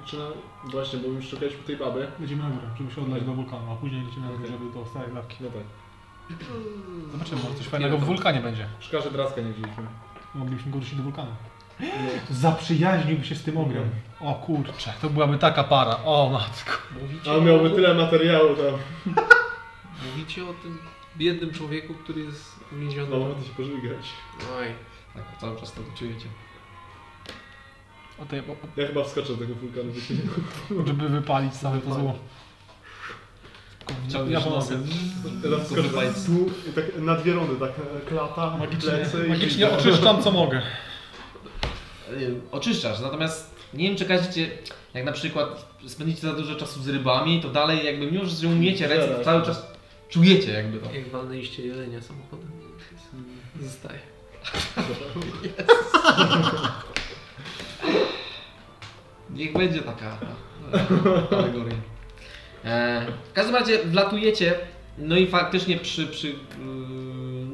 Czy na... Właśnie, bo już szukaliśmy tej baby. Lecimy na górę, żeby się odlać do wulkanu, a później lecimy na górę, żeby do starej lawki. No tak. Zobaczymy, może coś fajnego w wulkanie będzie. Szkoda, że draska nie wzięliśmy. Moglibyśmy go do wulkanu. No. Zaprzyjaźniłby się z tym ogrem. O kurczę, to byłaby taka para. O matko. Mówicie, A on miałby tyle materiału tam. Mówicie o tym biednym człowieku, który jest uwięziony. No, to się pożygać. Oj. Tak, cały czas to czujecie. O tej, o, Ja chyba wskoczę do tego wulkanu. żeby wypalić całe to zło. Ja nosem. Teraz i tak na dwie rundy, tak e, klata, Magicznie, plecy i... magicznie oczyszczam co mogę. Y, oczyszczasz, natomiast nie wiem czy każecie, jak na przykład spędzicie za dużo czasu z rybami, to dalej jakby mimo, że umiecie ręce, cały czas czujecie jakby to. Jak walnęliście jelenia samochodem, zostaje. Niech będzie taka alegoria. E, w każdym razie wlatujecie, no i faktycznie przy, przy yy,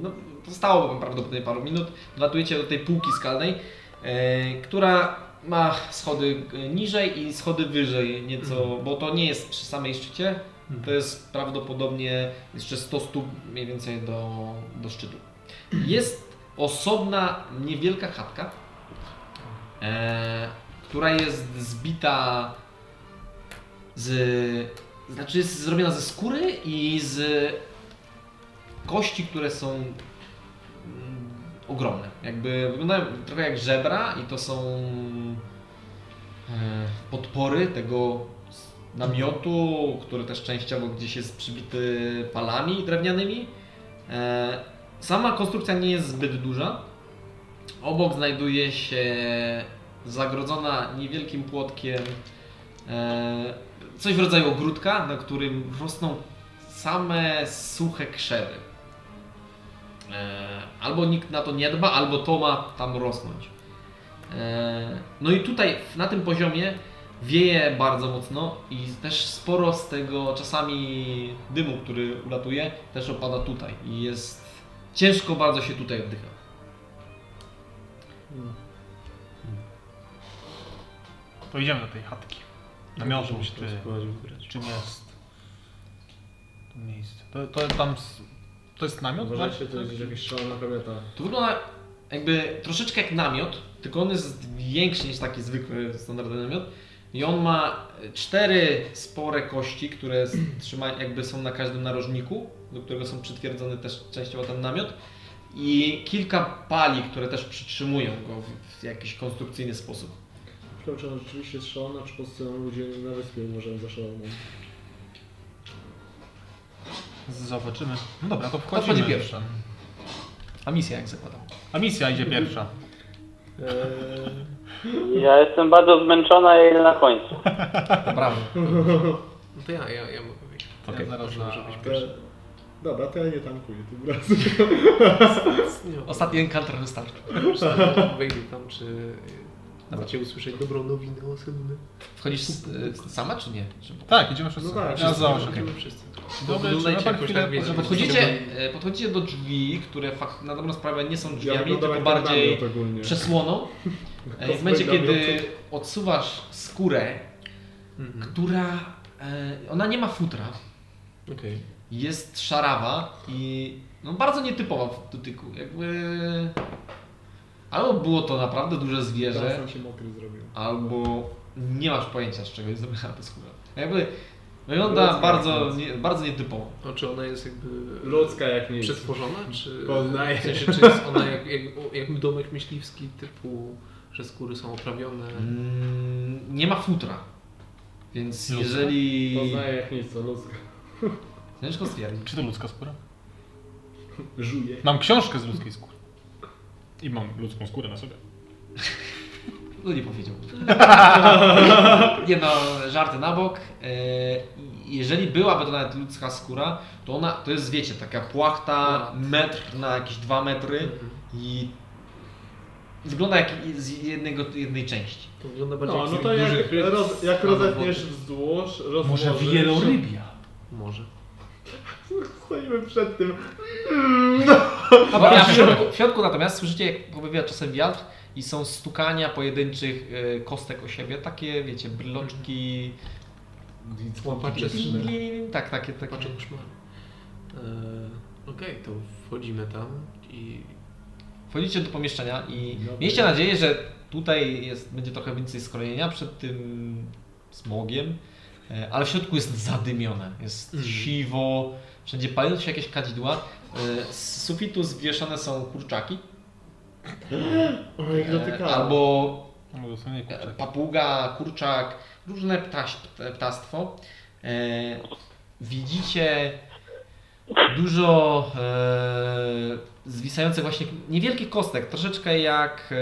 no, zostało wam prawdopodobnie paru minut, wlatujecie do tej półki skalnej, e, która ma schody niżej i schody wyżej nieco, bo to nie jest przy samej szczycie, to jest prawdopodobnie jeszcze 100 stóp mniej więcej do, do szczytu. Jest osobna, niewielka chatka, e, która jest zbita z. Znaczy jest zrobiona ze skóry i z kości, które są mm, ogromne. Jakby wyglądają trochę jak żebra i to są e, podpory tego namiotu, który też częściowo gdzieś jest przybity palami drewnianymi. E, sama konstrukcja nie jest zbyt duża. Obok znajduje się zagrodzona niewielkim płotkiem e, coś w rodzaju ogródka, na którym rosną same suche krzewy. E, albo nikt na to nie dba, albo to ma tam rosnąć. No i tutaj na tym poziomie wieje bardzo mocno i też sporo z tego czasami dymu, który ulatuje, też opada tutaj i jest ciężko bardzo się tutaj oddycha. To idziemy do tej chatki. Namiotu, czy czym jest to miejsce. To, to tam, to jest namiot? Uważajcie, tak? to jest jakaś szalona kobieta. To wygląda jakby troszeczkę jak namiot, tylko on jest większy niż taki zwykły, standardowy namiot. I on ma cztery spore kości, które trzymają, jakby są na każdym narożniku, do którego są przytwierdzony też częściowo ten namiot. I kilka pali, które też przytrzymują go w, w jakiś konstrukcyjny sposób. Ciekawe, czy rzeczywiście jest szalona, czy po prostu ludzie na wyspie uważają za szaloną. Zobaczymy. No dobra, to wchodzi wchodzimy. pierwsza. A misja jak zakładam. A misja idzie pierwsza. Eee, Ja jestem bardzo zmęczona, idę na końcu. Brawo. no to ja, ja, ja mogę wyjść. Okej. Ja zaraz na... Być pierwszy. Dobra, to ja nie tankuję tym razem. Ostatni encounter wystarczy. Wejdę tam, czy Dobra. chcecie usłyszeć dobrą nowinę o Selunę? Wchodzisz y, sama czy nie? Czy... Tak, idziemy wszyscy. No tak, ja wszyscy. Idziemy wszyscy. Wyglądajcie jakoś chwilę, tak, wiecie, Podchodzicie, e, podchodzicie do drzwi, które fak- na dobrą sprawę nie są Ja drzwiami, wyglądam tylko bardziej przesłoną. E, w momencie, kiedy odsuwasz skórę, Mhm. która. E, ona nie ma futra, Okej. jest szarawa i no, bardzo nietypowa w dotyku. Jakby. Albo było to naprawdę duże zwierzę, sam się mokry zrobił. albo nie masz pojęcia, z czego jest zrobiona ta skóra. Jakby wygląda Ludzka bardzo, nie, bardzo nietypowo. A czy ona jest jakby Ludzka jak nic. przetworzona, czy Poznaję. w sensie, czy jest ona jak, jak, jak domek myśliwski typu, że skóry są oprawione? Mm, nie ma futra. Więc Ludzka? jeżeli. Poznaję jak nic, to ludzka. Ciężko stwierdzić. Czy to ludzka skóra? Żuje. Mam książkę z ludzkiej skóry. I mam ludzką skórę na sobie. No nie powiedział. nie no, żarty na bok. E, Jeżeli byłaby to nawet ludzka skóra, to ona, to jest wiecie, taka płachta, metr na jakieś dwa metry Mhm. i wygląda jak z jednego, jednej części. To wygląda bardziej No, jak no to jak, roz, jak rozetniesz wzdłuż, rozłożysz... Może wielorybia. Może. Stoimy przed tym. W, środku, w środku natomiast słyszycie, jak powiewa czasem wiatr i są stukania pojedynczych e, kostek o siebie, takie wiecie, bryloczki. Tak, takie, takie. Eee, Okej, to wchodzimy tam i Wchodzicie do pomieszczenia i Dobra. mieliście nadzieję, że tutaj jest, będzie trochę więcej skrojenia przed tym smogiem, e, ale w środku jest zadymione, jest Mhm. siwo, wszędzie palą się jakieś kadzidła, e, z sufitu zwieszane są kurczaki, e, albo No e, papuga, kurczak, różne ptaś, pt- ptactwo. E, widzicie dużo e, zwisających właśnie niewielkich kostek, troszeczkę jak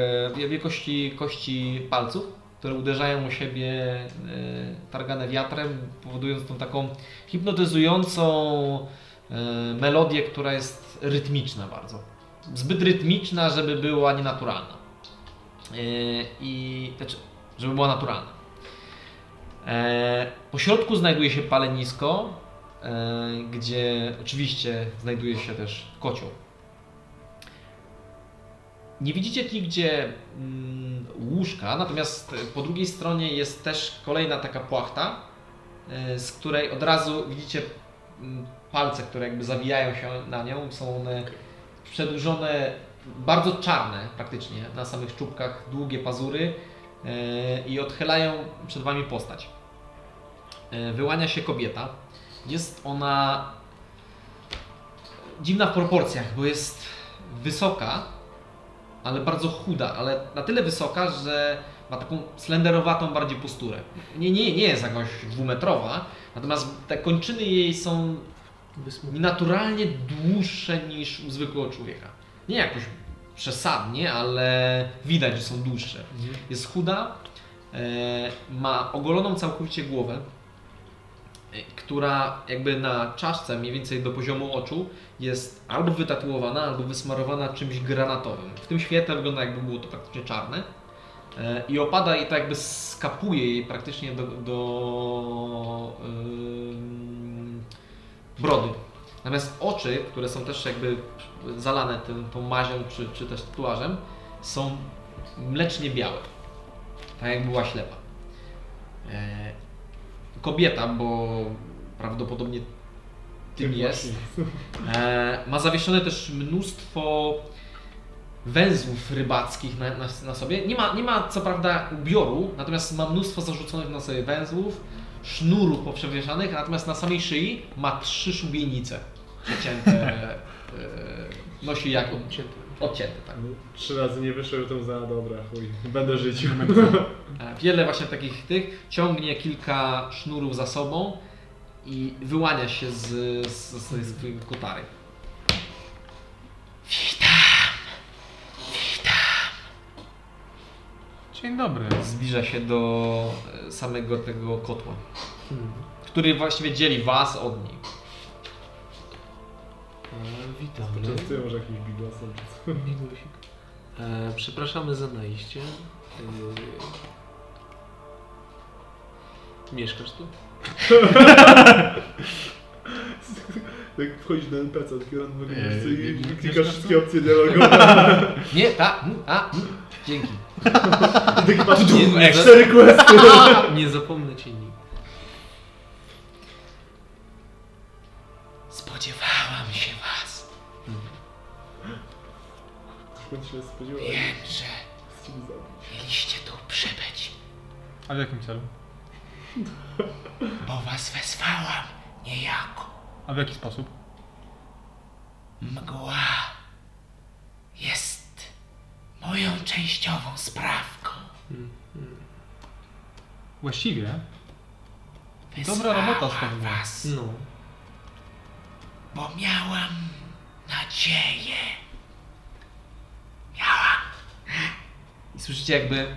e, wielkości kości palców, które uderzają o siebie e, targane wiatrem, powodując tą taką hipnotyzującą melodię, która jest rytmiczna bardzo. Zbyt rytmiczna, żeby była nienaturalna. E, I znaczy, żeby była naturalna. E, po środku znajduje się palenisko, e, gdzie oczywiście znajduje się też kocioł. Nie widzicie nigdzie mm, łóżka, natomiast po drugiej stronie jest też kolejna taka płachta, e, z której od razu widzicie mm, palce, które jakby zawijają się na nią. Są one przedłużone, bardzo czarne praktycznie, na samych czubkach, długie pazury e, i odchylają przed Wami postać. E, Wyłania się kobieta. Jest ona dziwna w proporcjach, bo jest wysoka, ale bardzo chuda, ale na tyle wysoka, że ma taką slenderowatą bardziej posturę. Nie, nie, nie jest jakoś dwumetrowa, natomiast te kończyny jej są naturalnie dłuższe niż u zwykłego człowieka. Nie jakoś przesadnie, ale widać, że są dłuższe. Jest chuda, e, ma ogoloną całkowicie głowę y, która jakby na czaszce mniej więcej do poziomu oczu jest albo wytatuowana, albo wysmarowana czymś granatowym. W tym świetle wygląda jakby było to praktycznie czarne. E, I opada i tak jakby skapuje jej praktycznie do, do ym, brody. Natomiast oczy, które są też jakby zalane tym, tą mazią czy, czy też tatuażem, są mlecznie białe. Tak jak była ślepa. E, kobieta, bo prawdopodobnie tym jest, e, ma zawieszone też mnóstwo węzłów rybackich na, na, na sobie. Nie ma, nie ma co prawda ubioru, natomiast ma mnóstwo zarzuconych na sobie węzłów, sznurów poprzewieszanych, natomiast na samej szyi ma trzy szubienice przecięte. e, nosi jak Odcięty. odcięte, tak. Trzy razy nie wyszedł, to za dobra, chuj. Będę żyć. E, Wiele właśnie takich tych ciągnie kilka sznurów za sobą i wyłania się z, z, z, z kotary. Dzień dobry. Zbliża się do e, samego tego kotła, Hmm. który właściwie dzieli was od niej. E, witamy. Częstuję może jakiś bigosem czy co. Migusik. E, przepraszamy za najście. E, mieszkasz tu? Jak wchodzisz na NPC, taki randomowy Eee, miejsce i klikasz wszystkie opcje dialogowe. Nie, ta, a, dzięki. Nie, cztery questy. Nie zapomnę cię nigdy. Spodziewałam się was. Skąd się spodziewałem? że mieliście tu przybyć, A w jakim celu? bo was wezwałam niejako. A w jaki sposób? Mgła jest moją częściową sprawką. Właściwie Dobra robota z tobą. was, No. bo miałam nadzieję. Miałam. I słyszycie jakby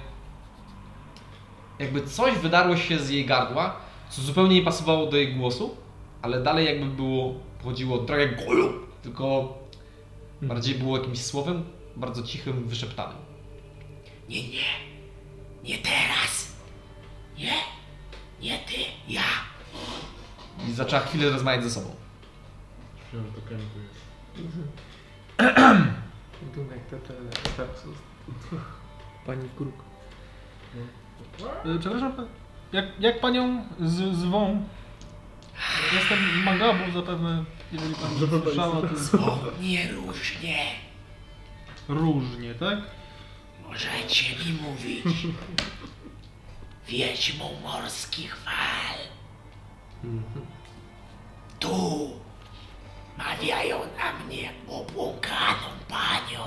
jakby coś wydarło się z jej gardła, co zupełnie nie pasowało do jej głosu, ale dalej jakby było, chodziło trochę tylko bardziej było jakimś słowem bardzo cichym, wyszeptanym. Nie, nie, nie teraz. Nie, nie ty, ja. I zaczęła chwilę rozmawiać ze sobą. Wiem, że to. Wygląda jak te, te, te Pani kruk. E, Przepraszam, jak, jak panią z, zwą? Jestem Magabu zapewne, jeżeli pani słyszała, to Zwo mnie różnie. Różnie, tak? Możecie mi mówić. Wiedźmą morskich fal. Mhm. Tu mawiają na mnie obłąkaną panią.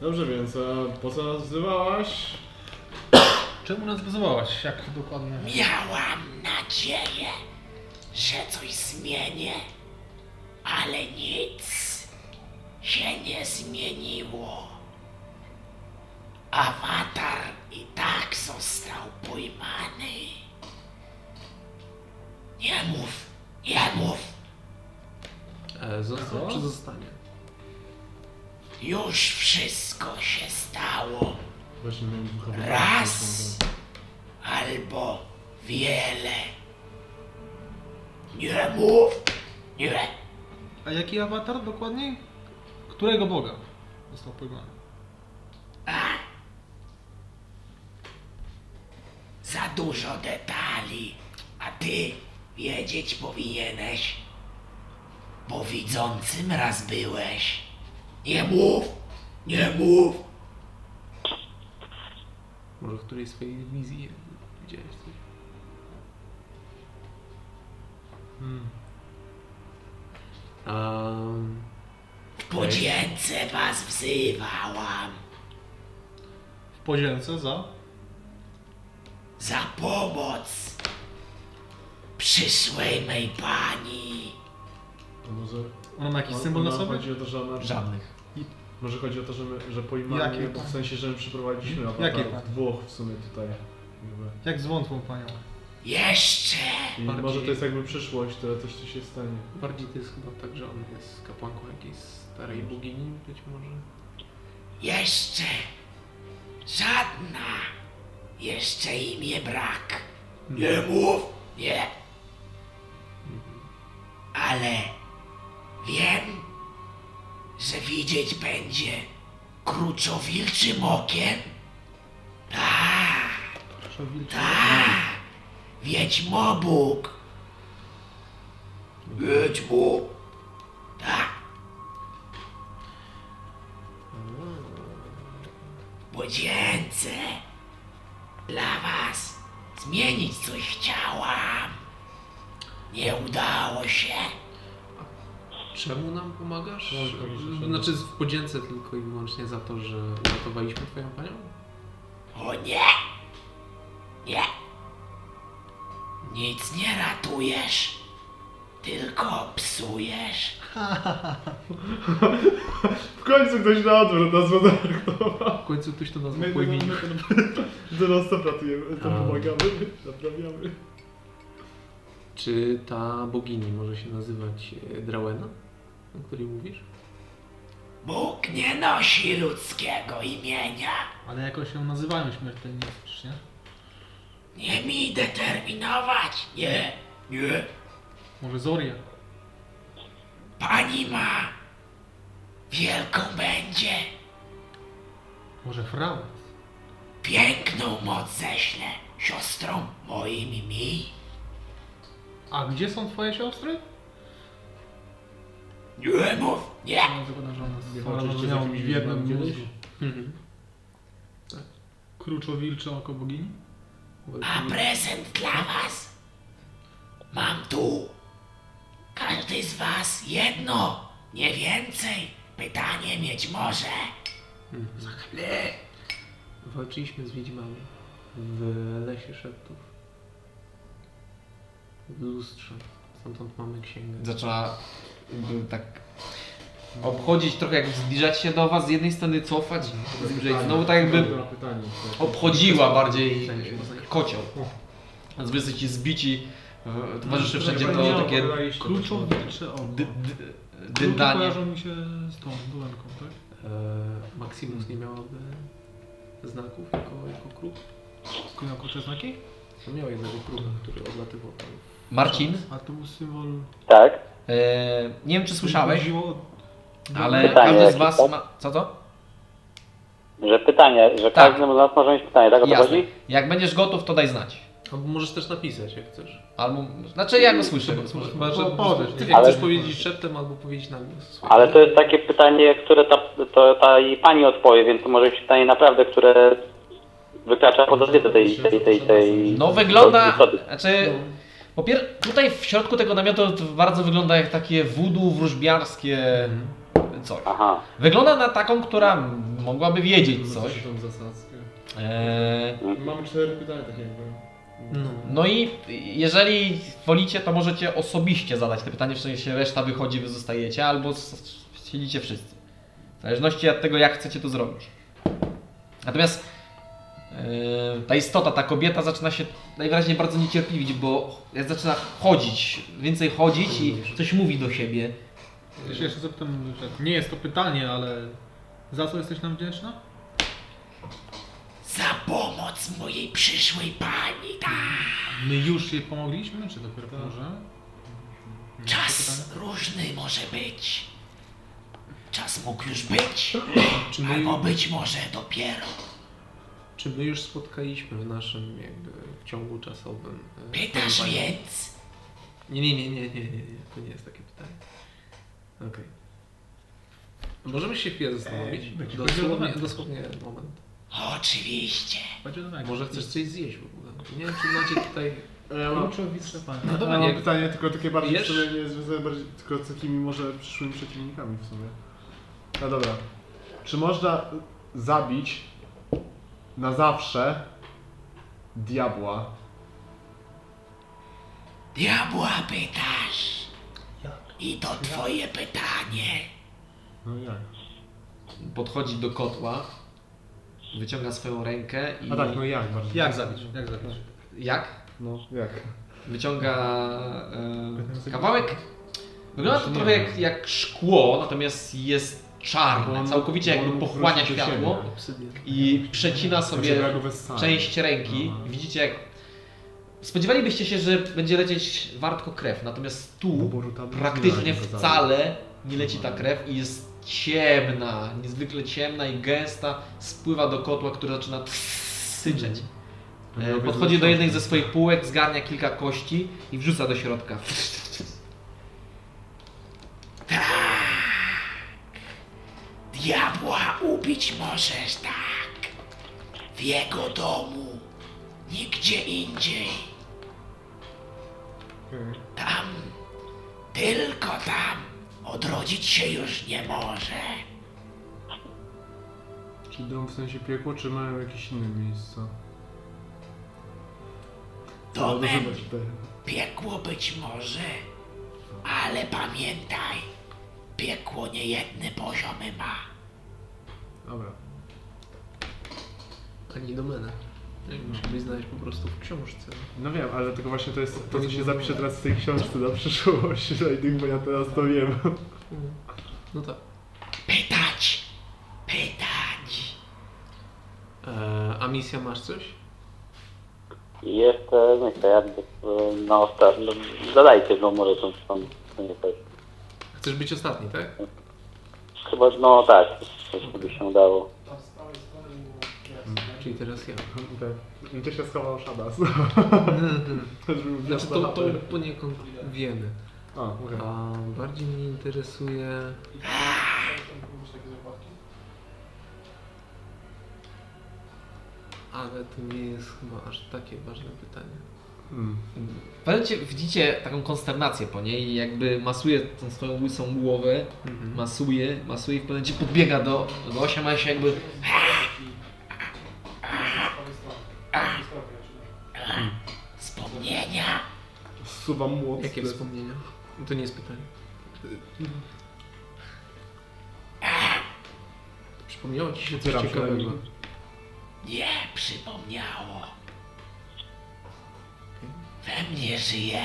Dobrze, więc a po co nas wzywałaś? Czemu nas wyzwałaś? Jak dokładnie? Miałam nadzieję, że coś zmienię, ale nic się nie zmieniło. Awatar i tak został pojmany. Nie mów, nie mów. E, został czy zostanie? Już wszystko się stało. Właśnie miałem ducha Raz albo wiele. Nie mów, nie. A jaki awatar dokładniej? Którego Boga został pojmany? Za dużo detali, a ty wiedzieć powinieneś, bo widzącym raz byłeś. Nie mów, nie mów. Może w której swojej wizji widziałeś coś? Hmm. Um, podzięce was wzywałam. W podzięce za? za pomoc przyszłej mej pani. A może... Ona ma jakiś symbol na sobie? Chodzi o to, że ona... Żadnych. Może chodzi o to, że, my, że pojmanie, Jakie? w sensie, że my przyprowadziliśmy Jakie? awatar Włoch w sumie tutaj. Jakby. Jak z wątłą panią? Jeszcze! I Bardziej- może to jest jakby przyszłość, to coś tu się stanie. Bardziej to jest chyba tak, że on jest kapłanką jakiejś starej bogini, być może. Jeszcze! Żadna! Jeszcze imię brak. Nie mów! Nie. Ale wiem, że widzieć będzie kruczowilczym okiem. Tak, tak. Wiedźmobóg. Wiedźmóg. Tak. Młodzieńce, dla was zmienić coś chciałam. Nie udało się. Czemu nam pomagasz? Znaczy w podzięce tylko i wyłącznie za to, że uratowaliśmy twoją panią? O nie! Nie! Nic nie ratujesz, tylko psujesz. W końcu ktoś na odwrót wydarkował. W końcu ktoś to nazwał po imieniu. teraz to pracujemy, to pomagamy, naprawiamy. Czy ta bogini może się nazywać e, Drawena, o której mówisz? Bóg nie nosi ludzkiego imienia. Ale jakoś ją nazywają śmiertelnicy, nie? Nie mi determinować. Nie, nie. Może Zoria. Pani ma. Wielką będzie. Może Frau. Piękną moc ześlę siostrom moim mi. A gdzie są twoje siostry? Nie mów, nie. Ja zakładam, że z w jednym mózgu. Kruczowilcze oko bogini? A prezent dla was. Mam tu. Każdy z was jedno, nie więcej. Pytanie mieć może. Mhm. Walczyliśmy z wiedźmami w lesie szeptów. W lustrze. Stamtąd mamy księgę. Zaczęła jakby tak obchodzić trochę, jak zbliżać się do was, z jednej strony cofać, zbliżać, znowu tak jakby obchodziła bardziej kocioł. Więc wy jesteście zbici, towarzyszy wszędzie to takie Kruczowilcze oko. dy, kojarzą mi się z tą dolenką, tak? E, Maximus nie miałaby znaków jako, jako kruk? Jako te znaki? No miał jednego kruka, który odlatywał tam. Marcin, A to był symbol... Tak? e, nie wiem czy słyszałeś, ale Pytanie każdy z was tak? ma... Co to? Że pytanie, że Tak. każdy z nas może mieć pytanie, tak o to Jasne. chodzi? Jak będziesz gotów, to daj znać. Albo możesz też napisać, jak chcesz. Albo, znaczy ja go słyszę. Chyba, że powiesz, ty Ale- chcesz powiedzieć szeptem albo powiedzieć na głos. Ale to jest takie pytanie, które ta, to, ta i pani odpowie, więc to może być pytanie naprawdę, które wykracza poza wiedzę tej, tej, tej, tej... No wygląda, znaczy po pier... tutaj w środku tego namiotu to bardzo wygląda jak takie voodoo wróżbiarskie coś. Aha. Wygląda na taką, która mogłaby wiedzieć coś. Eee, Mamy cztery pytania tak jakby. No. no i jeżeli wolicie, to możecie osobiście zadać te pytanie, w sensie reszta wychodzi, wy zostajecie, albo siedzicie wszyscy. W zależności od tego, jak chcecie to zrobić. Natomiast eee, ta istota, ta kobieta zaczyna się najwyraźniej bardzo niecierpliwić, bo jak zaczyna chodzić, więcej chodzić i coś mówi do siebie. Się jeszcze zapytam, nie jest to pytanie, ale za co jesteś nam wdzięczna? Za pomoc mojej przyszłej pani, tak. My już jej pomogliśmy, czy dopiero pomożemy? Czas różny może być. Czas mógł już być, Czy my, albo być może dopiero. czy my już spotkaliśmy w naszym jakby w ciągu czasowym... e, Pytasz panią? więc? Nie, nie, nie, nie, nie, nie, nie, to nie jest takie pytanie. Okej. Możemy się chwilę zastanowić? Dosłownie, dosłownie moment. Oczywiście. Może chcesz coś zjeść w ogóle? Nie wiem, czy macie tutaj... Ja mam, Kruczowice, panie. No ja dobra, mam jak... pytanie tylko takie bardziej w sumie nie związane bardziej tylko z takimi może przyszłymi przeciwnikami w sumie. No dobra. Czy można zabić na zawsze diabła? Diabła pytasz. I to twoje pytanie. No jak? Podchodzi do kotła, wyciąga swoją rękę i... A tak, no jak bardziej? Jak zabić? Jak zabić? Jak? No, jak? Wyciąga e, kawałek. Wygląda to trochę jak, jak szkło, natomiast jest czarne. Całkowicie jakby pochłania światło i przecina sobie Znaczy, wessałem. część ręki. Aha. Widzicie jak. Spodziewalibyście się, że będzie lecieć wartko krew, natomiast tu No, praktycznie wcale nie leci ta krew i jest ciemna, niezwykle ciemna i gęsta, spływa do kotła, który zaczyna syczeć. No, E, Podchodzi do jednej ze swoich półek, zgarnia kilka kości i wrzuca do środka. Diabła ubić możesz, tak. W jego domu. Nigdzie indziej. Okej. Tam. Tylko tam. Odrodzić się już nie może. Czy dom w sensie piekło, czy mają jakieś inne miejsca? Domem piekło być może. Ale pamiętaj. Piekło niejedne poziomy ma. Dobra. Ani domenę. Musimy znaleźć po prostu w książce. No wiem, ale tylko właśnie to jest to, co się zapisze teraz w tej książce na przyszłość, że bo ja teraz to wiem. No tak. Pytać. Pytać. E, a misja masz coś? Jeszcze, nie chcę, jakby, e, no, sta- no, zadajcie go może tą. Chcesz być ostatni, tak? Chyba, no tak, coś by się udało. Czyli teraz ja. Tak. Gdzie się schował Shadas? Znaczy to, to poniekąd wiemy. A, okej. A bardziej mnie interesuje... Ale to nie jest chyba aż takie ważne pytanie. Mm. Momencie widzicie taką konsternację po niej jakby masuje tą swoją łysą głowę, masuje, masuje i w pewnym momencie podbiega do, do Osia, ma się jakby Wspomnienia. Zsuwam młot. Jakie wspomnienia? To nie jest pytanie. Przypomniało ci się coś ciekawego. Nie przypomniało. We mnie żyje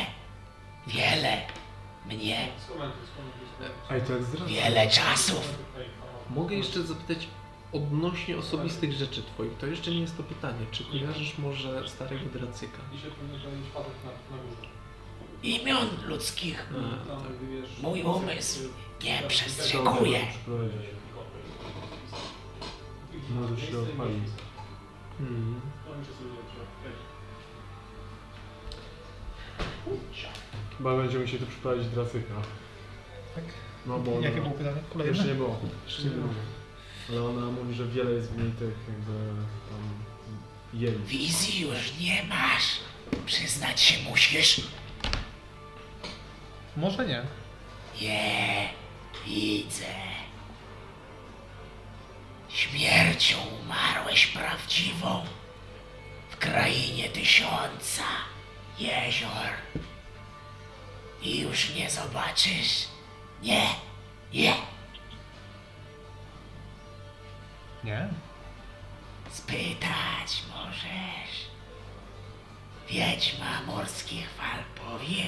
wiele mnie, Ej, to jak zdradzę. wiele czasów. Mogę jeszcze zapytać odnośnie osobistych rzeczy twoich. To jeszcze nie jest to pytanie. Czy kojarzysz może starego Dracyka? Imion ludzkich A, tak. mój umysł nie przestrzeguje. Może się odpalić. Hmm. Chyba będziemy się tu przyprowadzić Dracyka. Tak? No bo Jakie ona... było pytanie? Jeszcze Kolejne? nie było. Jeszcze nie było. Ale ona mówi, że wiele jest w niej tych jakby tam jej. Wizji już nie masz. Przyznać się musisz. Może nie. Nie, widzę. Śmiercią umarłeś prawdziwą w krainie tysiąca jezior. I już nie zobaczysz. Nie, nie. Nie? Spytać możesz. Wiedźma morskich fal powie.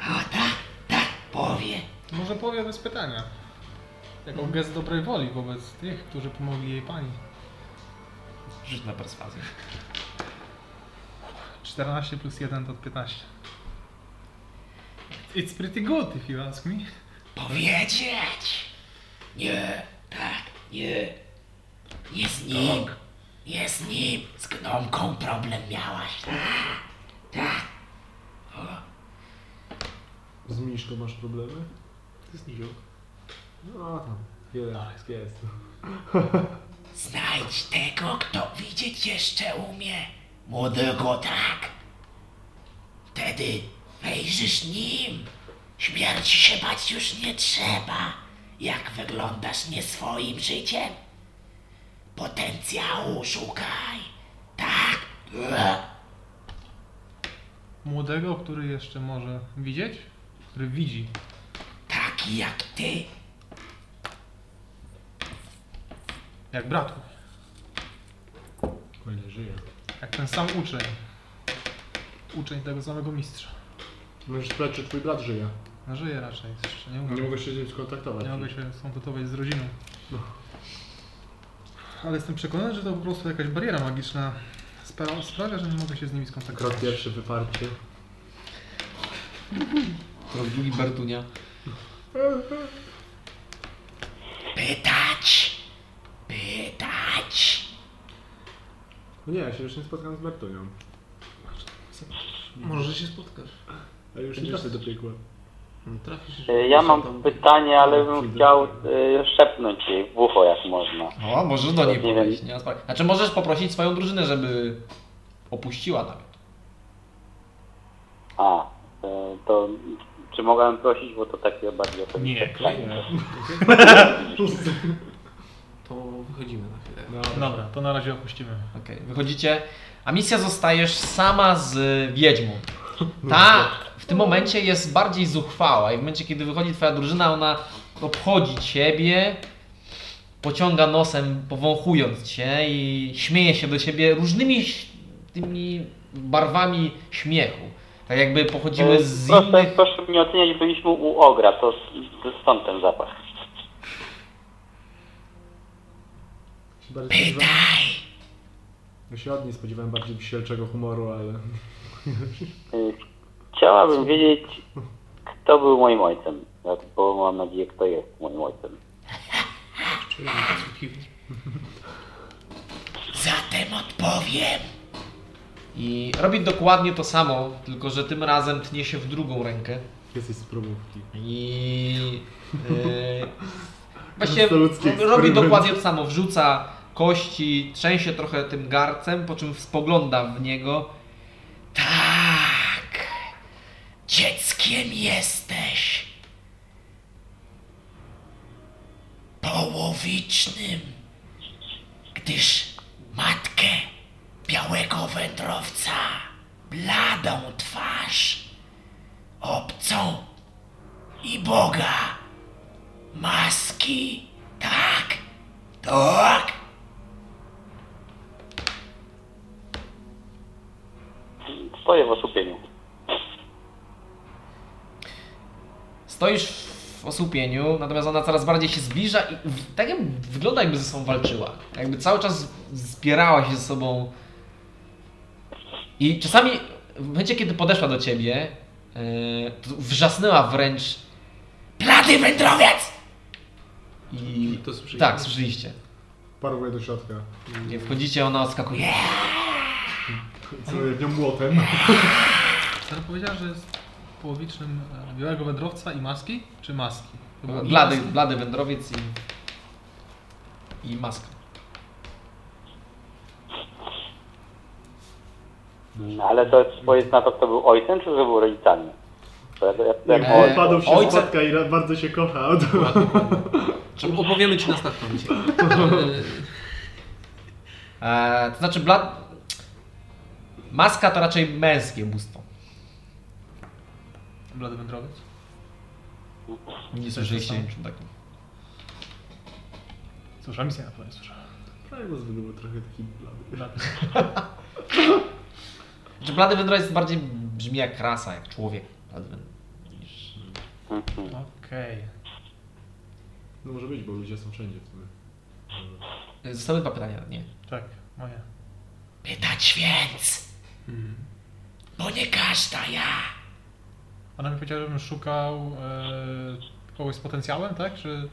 O tak, tak powie. Może powie bez pytania. Jako gest dobrej woli wobec tych, którzy pomogli jej pani. rzuć na perswazję. 14 plus 1 to 15. It's pretty good if you ask me. Powiedzieć. Nie, tak, nie. Nie z nim. Nie z nim. Z gnomką problem miałaś. Tak, tak. Z Miszką masz problemy? To jest nizioł. No tam, wiele jest. Znajdź tego, kto widzieć jeszcze umie. Młodego tak. Wtedy wejrzysz nim. Śmierci się bać już nie trzeba. Jak wyglądasz nie swoim życiem? Potencjału szukaj. Tak. Młodego, który jeszcze może widzieć? Który widzi. Taki jak ty. Jak bratów. O ile żyje. Jak ten sam uczeń. uczeń tego samego mistrza. Możesz sprawdzić, czy twój brat żyje. No żyje raczej, jeszcze nie Nie mogę się z nim skontaktować. Nie mogę się skontaktować z rodziną. Ale jestem przekonany, że to po prostu jakaś bariera magiczna spra- sprawia, że nie mogę się z nimi skontaktować. Krok pierwszy, wyparcie. Krok drugi Bertunia. Pytać. Pytać. No nie, ja się już nie spotkam z Bertunią. Może się spotkasz. A już nie trafę do piekła. Trafisz. Y, Ja mam tam- pytanie, ale bym chciał y, szepnąć jej w ucho, jak można. O, możesz do niej Nie wiem. podejść, nie. Znaczy możesz poprosić swoją drużynę, żeby opuściła namiot. A, y, to czy mogłem prosić, bo to takie bardziej osobiste. Nie. pytanie. To wychodzimy na chwilę. No, Dobra, to na razie opuścimy. Okej, wychodzicie, a misja zostajesz sama z wiedźmą. Ta w tym momencie jest bardziej zuchwała i w momencie, kiedy wychodzi twoja drużyna, ona obchodzi ciebie, pociąga nosem, powąchując cię i śmieje się do ciebie różnymi tymi barwami śmiechu. Tak jakby pochodziły Y, z Proszę, innych... proszę mnie oceniać, byliśmy u Ogra, to, stąd ten zapach. bardziej Pytaj. Ja się od niej spodziewałem bardziej wisielczego humoru, ale... Chciałabym wiedzieć, kto był moim ojcem. Bo mam nadzieję, kto jest moim ojcem. Zatem odpowiem. I robi dokładnie to samo, tylko że tym razem tnie się w drugą rękę. Jesteś z probówki. I yy, To ludzki robi dokładnie to samo. Wrzuca kości, trzęsie trochę tym garcem, po czym spogląda w niego. Tak. Dzieckiem jesteś. Połowicznym. Gdyż matkę białego wędrowca, bladą twarz, obcą i Boga, maski, tak, tak. Stoisz w osłupieniu, natomiast ona coraz bardziej się zbliża i w- tak jakby wygląda jakby ze sobą walczyła. Jakby cały czas zbierała się ze sobą. I czasami w momencie, kiedy podeszła do ciebie, yy, to wrzasnęła wręcz Blady wędrowiec! i... To słyszeliście? Tak, słyszeliście. Paruje do środka. Nie wchodzicie, ona odskakuje. Celuję w nią młotem. Sara powiedziała, że jest połowicznym e, białego wędrowca i maski? Czy maski? Blady, maski? blady wędrowiec i, i maska. No, ale to powiedz na to, kto był ojcem, czy że był rodzicami? To ja, ja, Jak ja, Eee, padł się ojca- spotka i ra- bardzo się kocha. To... Opowiemy ci na startkoncie. E, to znaczy, blad... maska to raczej męskie bóstwo. Blady wędrowiec? Nie słyszeliście niczym takim. Cóż, a misja na pewno nie słyszała. Primus był trochę taki blady. Blady. Znaczy, blady wędrowiec bardziej brzmi jak rasa, jak człowiek. Blady niż... Okej. No może być, bo ludzie są wszędzie w sumie. E, Zostały dwa pytania, nie. Tak, moje. Pytać więc, bo nie każda ja. Ona mi powiedziała, żebym szukał e, kogoś z potencjałem, tak? Czy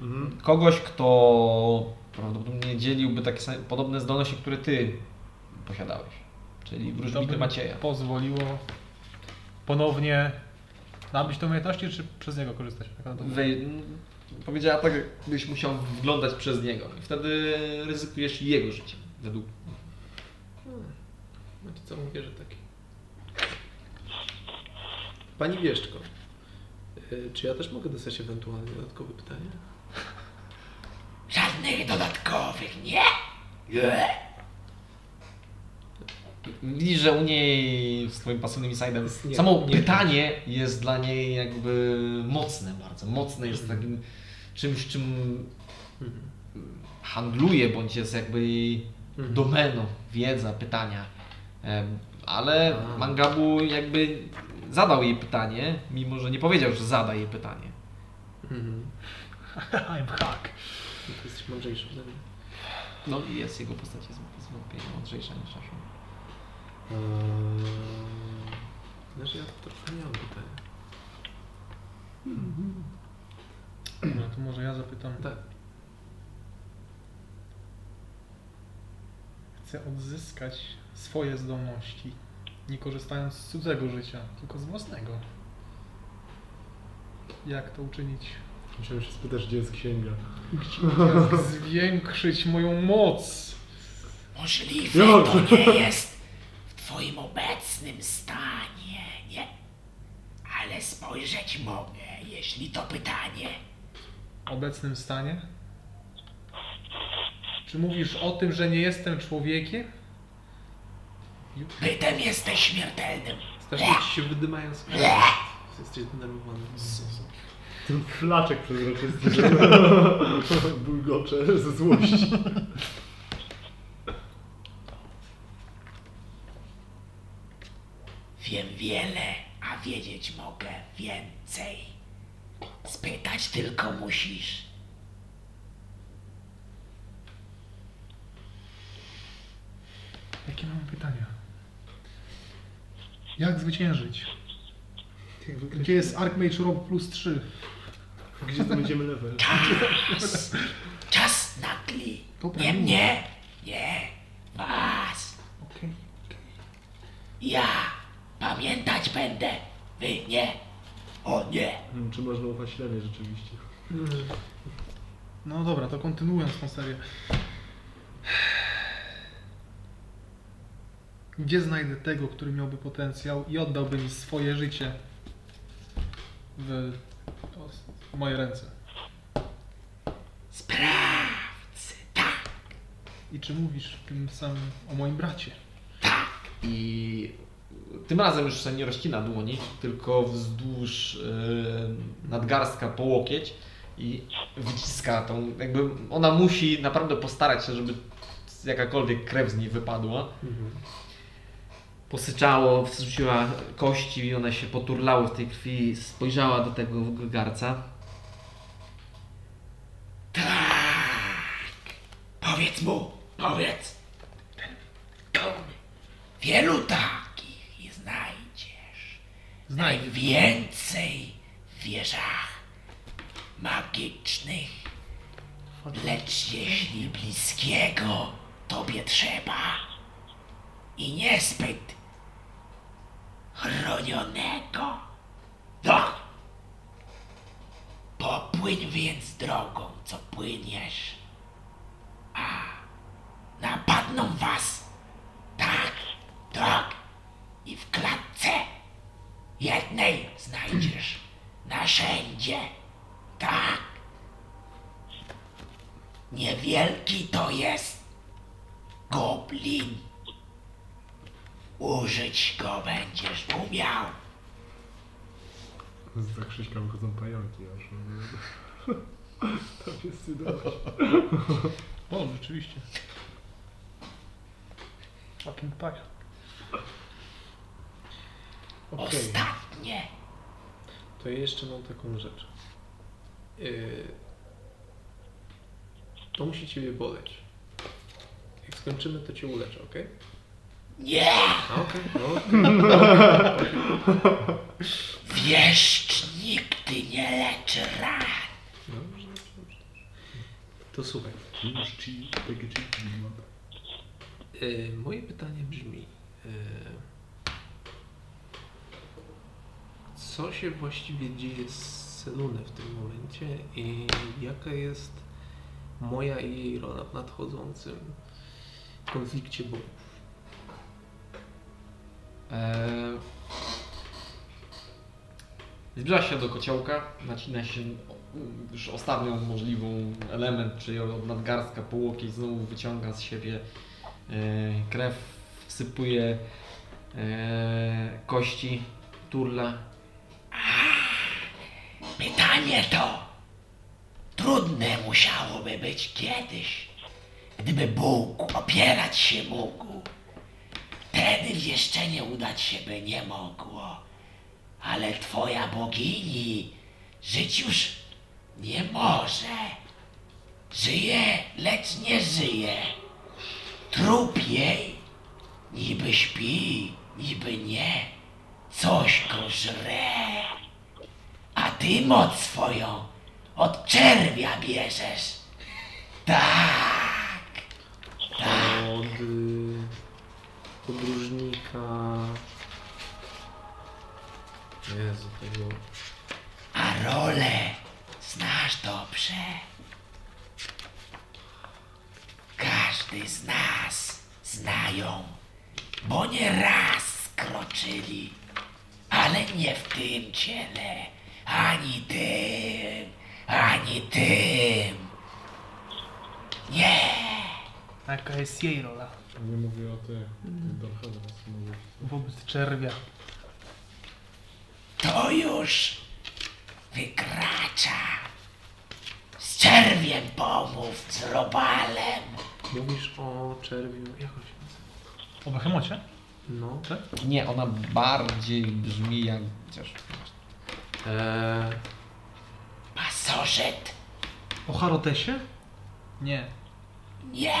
Mhm. Kogoś, kto prawdopodobnie dzieliłby takie same, podobne zdolności, które ty posiadałeś. Czyli to wróżbity by Macieja. pozwoliło ponownie nabyć te umiejętności, czy przez niego korzystać? Tak Wej... Powiedziała tak, byś musiał wyglądać przez niego. I wtedy ryzykujesz jego życie. Według Znaczy co mówię, że taki. Pani Wieszczko, y, czy ja też mogę dostać ewentualnie dodatkowe pytanie? Żadnych dodatkowych, nie? Nie. Widzisz, że u niej z twoim pasywnym insidem nie- samo nie- pytanie jest dla niej jakby mocne bardzo. Mocne jest takim czymś, czym handluje, bądź jest jakby jej Mhm. domeną, wiedza, pytania. Ale. Mangabu jakby zadał jej pytanie, mimo że nie powiedział, że zada jej pytanie. Mhm. I'm hack. No to jesteś mądrzejszy ode mnie. No i jest jego postać jest zwątpienie mądrzejsza niż nasza. Eee, Znaczy ja trochę nie mam pytania. Dobra, to może ja zapytam. Tak. Chcę odzyskać swoje zdolności, nie korzystając z cudzego życia, tylko z własnego. Jak to uczynić? Musiałem się spytać, gdzie jest księga. Jak zwiększyć moją moc? Możliwe to nie jest w twoim obecnym stanie, nie? Ale spojrzeć mogę, jeśli to pytanie. obecnym stanie? Czy mówisz o tym, że nie jestem człowiekiem? Bytem jesteś śmiertelnym. Strasznie ci się wydymają z Jesteś zdenerwowany. Ten flaczek przezroczysty, bulgocze ze złości. Wiem wiele, a wiedzieć mogę więcej. Spytać tylko musisz. Jakie mam pytania? Jak zwyciężyć? Gdzie jest Archmage Rob plus 3? Gdzie znajdziemy level? Czas! Czas nagli. Nie mnie, nie was. Okej. Ja pamiętać będę. Wy nie. O nie. Hmm, Czy można ufać lewie rzeczywiście? No dobra, to kontynuując tą serię. Gdzie znajdę tego, który miałby potencjał i oddałby mi swoje życie w, w moje ręce? Sprawcy. Tak, I czy mówisz tym samym o moim bracie? tak. I tym razem już sobie nie rozcina dłoni, tylko wzdłuż e, nadgarstka po łokieć i wyciska tą, jakby ona musi naprawdę postarać się, żeby jakakolwiek krew z niej wypadła. Mhm. Posyczało, wrzuciła kości i one się poturlały w tej krwi, spojrzała do tego garca. Powiedz mu, powiedz. Wielu takich i znajdziesz. Znajdę. Najwięcej w wieżach magicznych. Lecz jeśli bliskiego tobie trzeba i niezbyt chronionego, to popłyń więc drogą, co płyniesz, a napadną was. Tak, tak. I w klatce jednej znajdziesz narzędzie, tak. Niewielki to jest goblin. Użyć go będziesz umiał. Za Krzyśka wychodzą pająki aż. Tam jest cudownie. O, rzeczywiście. Fucking pie. Okej, Ostatnie. to ja jeszcze mam taką rzecz. Yy, to musi Ciebie boleć. Jak skończymy, to Cię uleczę, ok? Nie! A, Okej, no, okej. Wieszcz nigdy nie leczy ran. Dobrze, dobrze, dobrze. To słuchaj. Yy, moje pytanie brzmi. Yy, co się właściwie dzieje z Selunę w tym momencie i jaka jest moja i jej rola w nadchodzącym konflikcie bogów? Eee, Zbliża się do kociołka, nacina się już ostatnią możliwą element, czyli od nadgarstka po łokieć, znowu wyciąga z siebie e, krew, wsypuje e, kości, turla. Pytanie to trudne musiałoby być kiedyś, gdyby Bóg opierać się mógł Wtedy wieszczenie udać się by nie mogło. Ale twoja bogini żyć już nie może. Żyje, lecz nie żyje. Trup jej niby śpi, niby nie. Coś go żre. A ty moc swoją od czerwia bierzesz. Tak. Y, podróżnika. Jezu, tego. A rolę znasz dobrze. Każdy z nas znają, bo nie raz skroczyli, ale nie w tym ciele, ani tym, ani tym. Nie. Jaka jest jej rola Nie mówię o tych Darkhadas, mówię. wobec czerwia? To już wykracza. Z czerwiem pomów, z robalem. Mówisz o czerwiu. Jak on się nazywa? O Behemocie? No. Nie, ona bardziej brzmi jak... Chociaż... Eee, Pasożyt. O Harotesie? Nie. Nie.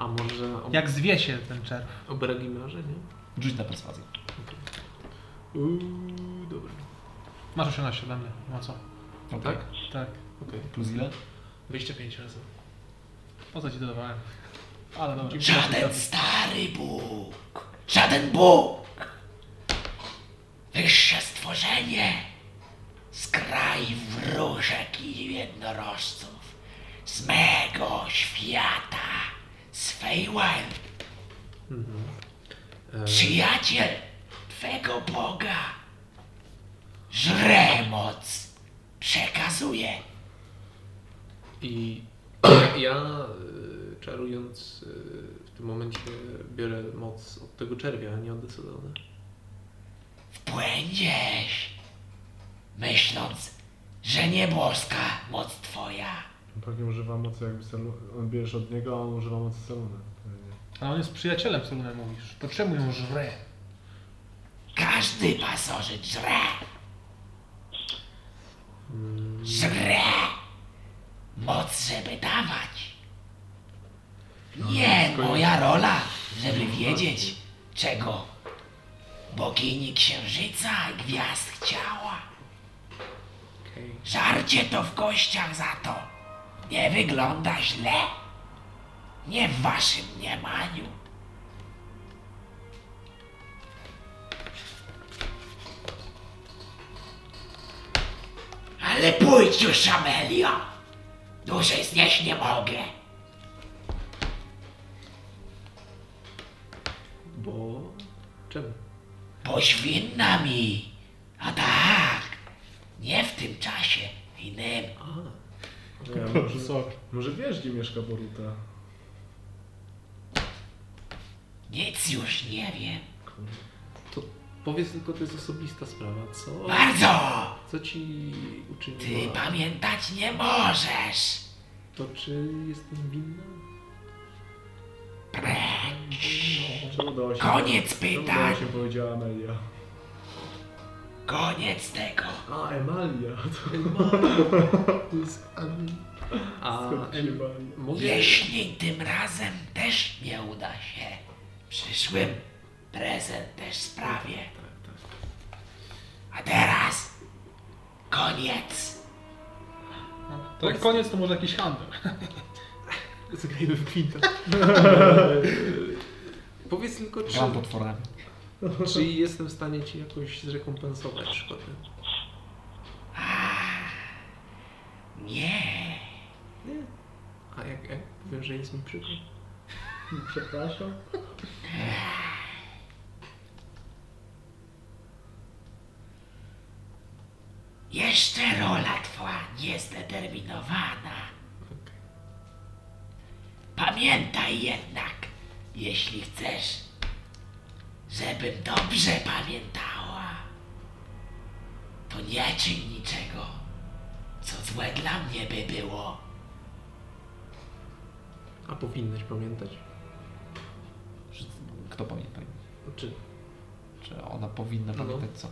A może o, Jak zwie się ten czerw? o Bragimarze, nie? Rzuć na perswazję. Uuu, dobra. Masz 18 ode mnie, no co? Okay. Tak? Tak. Okej. Plus ile? 25 razy. Po co ci dodawałem? Ale dobra. Żaden stary Bóg. Żaden Bóg. Wyższe stworzenie. Z kraju wróżek i jednorożców. Z mego świata. Z Feywild. Eee, Przyjaciel Twego Boga. Żre moc. Przekazuje. I ja, y, czarując, y, w tym momencie biorę moc od tego czerwia, nie od Desodona. W błędzieś. Myśląc, że nie boska moc Twoja. Pewnie używa mocy jakby Selu... On bierzesz od niego, a on używa mocy Seluna. Ale on jest przyjacielem Selune mówisz. To czemu ją żre? Każdy pasożyt żre. Żre. Moc, żeby dawać. Nie moja rola, żeby wiedzieć, czego bogini księżyca i gwiazd chciała. Żarcie to w kościach za to. Nie wygląda źle. Nie w waszym mniemaniu. Ale pójdź już, Amelio. Dłużej znieść nie mogę. Bo... Czemu? Boś winna mi. A tak. Nie w tym czasie. W innym. A, Nie, może, może wiesz, gdzie mieszka Boruta? Nic już nie wiem. to powiedz tylko, to jest osobista sprawa, co? Bardzo. Co ci Ty uczyniła? pamiętać nie możesz. To czy jestem winna? Precz. Czemu dała się... Koniec Czemu pytań. się powiedziała Amelia? Koniec tego. A, Emalia. To jest. A em, mogę... Jeśli tym razem też nie uda się, przyszłym prezent też sprawię. Tak, tak. A teraz koniec. To jak koniec to może jakiś handel. Zagrajmy w kwinta. Powiedz tylko, czy, potworem. Czy jestem w stanie ci jakoś zrekompensować szkodę? Nie. A jak, jak powiem, że jest mi przykro? Przepraszam. Jeszcze rola twoja niezdeterminowana. Okej. Pamiętaj jednak, jeśli chcesz, żebym dobrze pamiętała, to nie czyń niczego, co złe dla mnie by było. A powinnaś pamiętać. Kto pamięta? Czy, Czy ona powinna No. pamiętać co?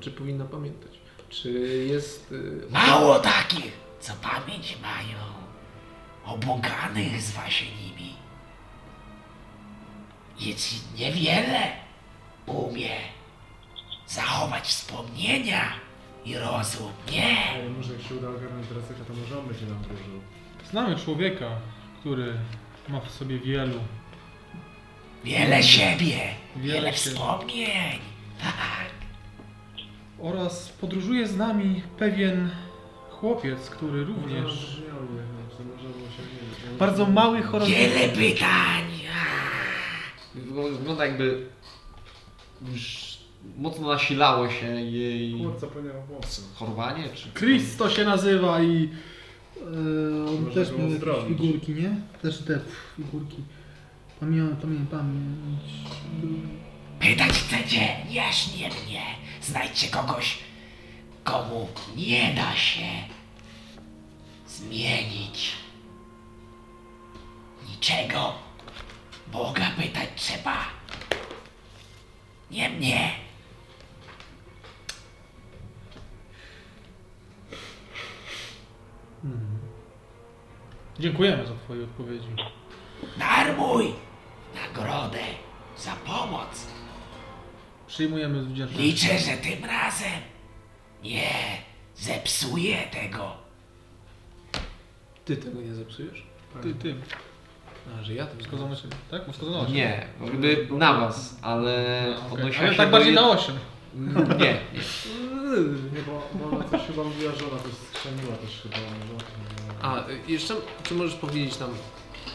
czy powinna pamiętać? Czy jest... y, Mało takich, co pamięć mają. Obłąkanych zwa się nimi. Jest niewiele umie zachować wspomnienia i rozum. Nie! Ej, może jak się uda ogarnąć Dracyka, to może on będzie nam wróżył. Znamy człowieka, który ma w sobie wielu. Wiele siebie, Wiele wiele siebie. wspomnień. Tak. Oraz podróżuje z nami pewien chłopiec, który również... może nie. Bardzo mały chorobliwy. Wiele pytań. Wygląda jakby już mocno nasilało się jej Kurca zapomniał włosy. chorowanie, czy... Chris to się nazywa i e, on też go miał jakieś uzdrowić. figurki, nie? Też te pff, figurki. Pamiętam, pamiętam, pamięć. Pytać chcecie? Jaśnie mnie. Znajdźcie kogoś, komu nie da się zmienić niczego. Boga pytać trzeba. Nie mnie. Dziękujemy za twoje odpowiedzi. Darmuj nagrodę za pomoc. Przyjmujemy z wdzięcznością. Liczę, że tym razem nie zepsuję tego. Ty tego nie zepsujesz? Ty, ty. A, że ja tego Wskazano się, tak? Wskazano się. Nie, jakby na was, ale Okej. odnosiła Ale się tak do bardziej jed- na 8. Nie, nie. Nie, bo, bo ona coś chyba mówiła, że ona coś skrzeniła też chyba. No, A, y, jeszcze, czy możesz powiedzieć nam,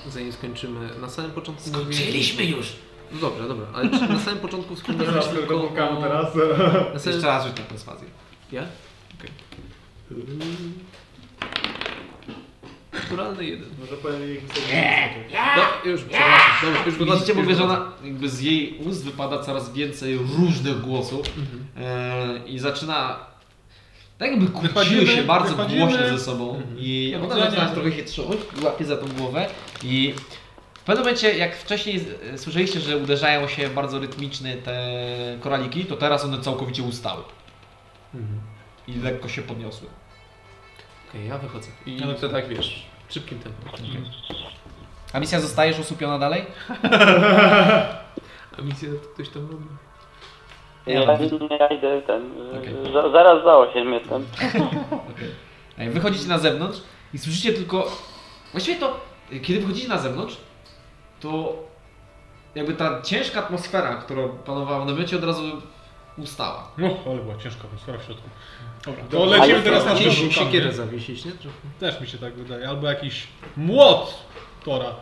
zanim skończymy, na samym początku mówiłeś... Skończyliśmy już. No dobra, dobra, ale czy na samym początku wspomniałeś Teraz tylko tylko o... teraz. Na samym... Jeszcze raz rzuć na perswazję. Ja? Naturalny jeden. Może powiem jej. No, już, przepraszam, dobra, już. Widzicie, mówię, że ona jakby z jej ust wypada coraz więcej różnych głosów Mhm. e, i zaczyna tak jakby kłóciły Wychodzimy, się bardzo wychodzimy. głośno ze sobą Mhm. i Do ona widzenia. zaczyna trochę się trzymać, łapie za tą głowę i w pewnym momencie, jak wcześniej e, słyszeliście, że uderzają się bardzo rytmicznie te koraliki, to teraz one całkowicie ustały Mhm. i lekko się podniosły. Okej, ja wychodzę. I Ale to tak wiesz, szybkim tempem. A misja zostajesz usupiona dalej? A misję ktoś tam robi? Ja, ja idę ten. Okej. za- Zaraz za 8 jestem. Ej, Wychodzicie na zewnątrz i słyszycie tylko. Właściwie to, y, kiedy wychodzicie na zewnątrz, to jakby ta ciężka atmosfera, która panowała w namiocie, od razu ustała. No, ale była ciężka atmosfera w środku. Dobra, to Dobra. lecimy teraz na drugą siekierę kampę. zawiesić, nie? Trochę. Też mi się tak wydaje. Albo jakiś młot Tora.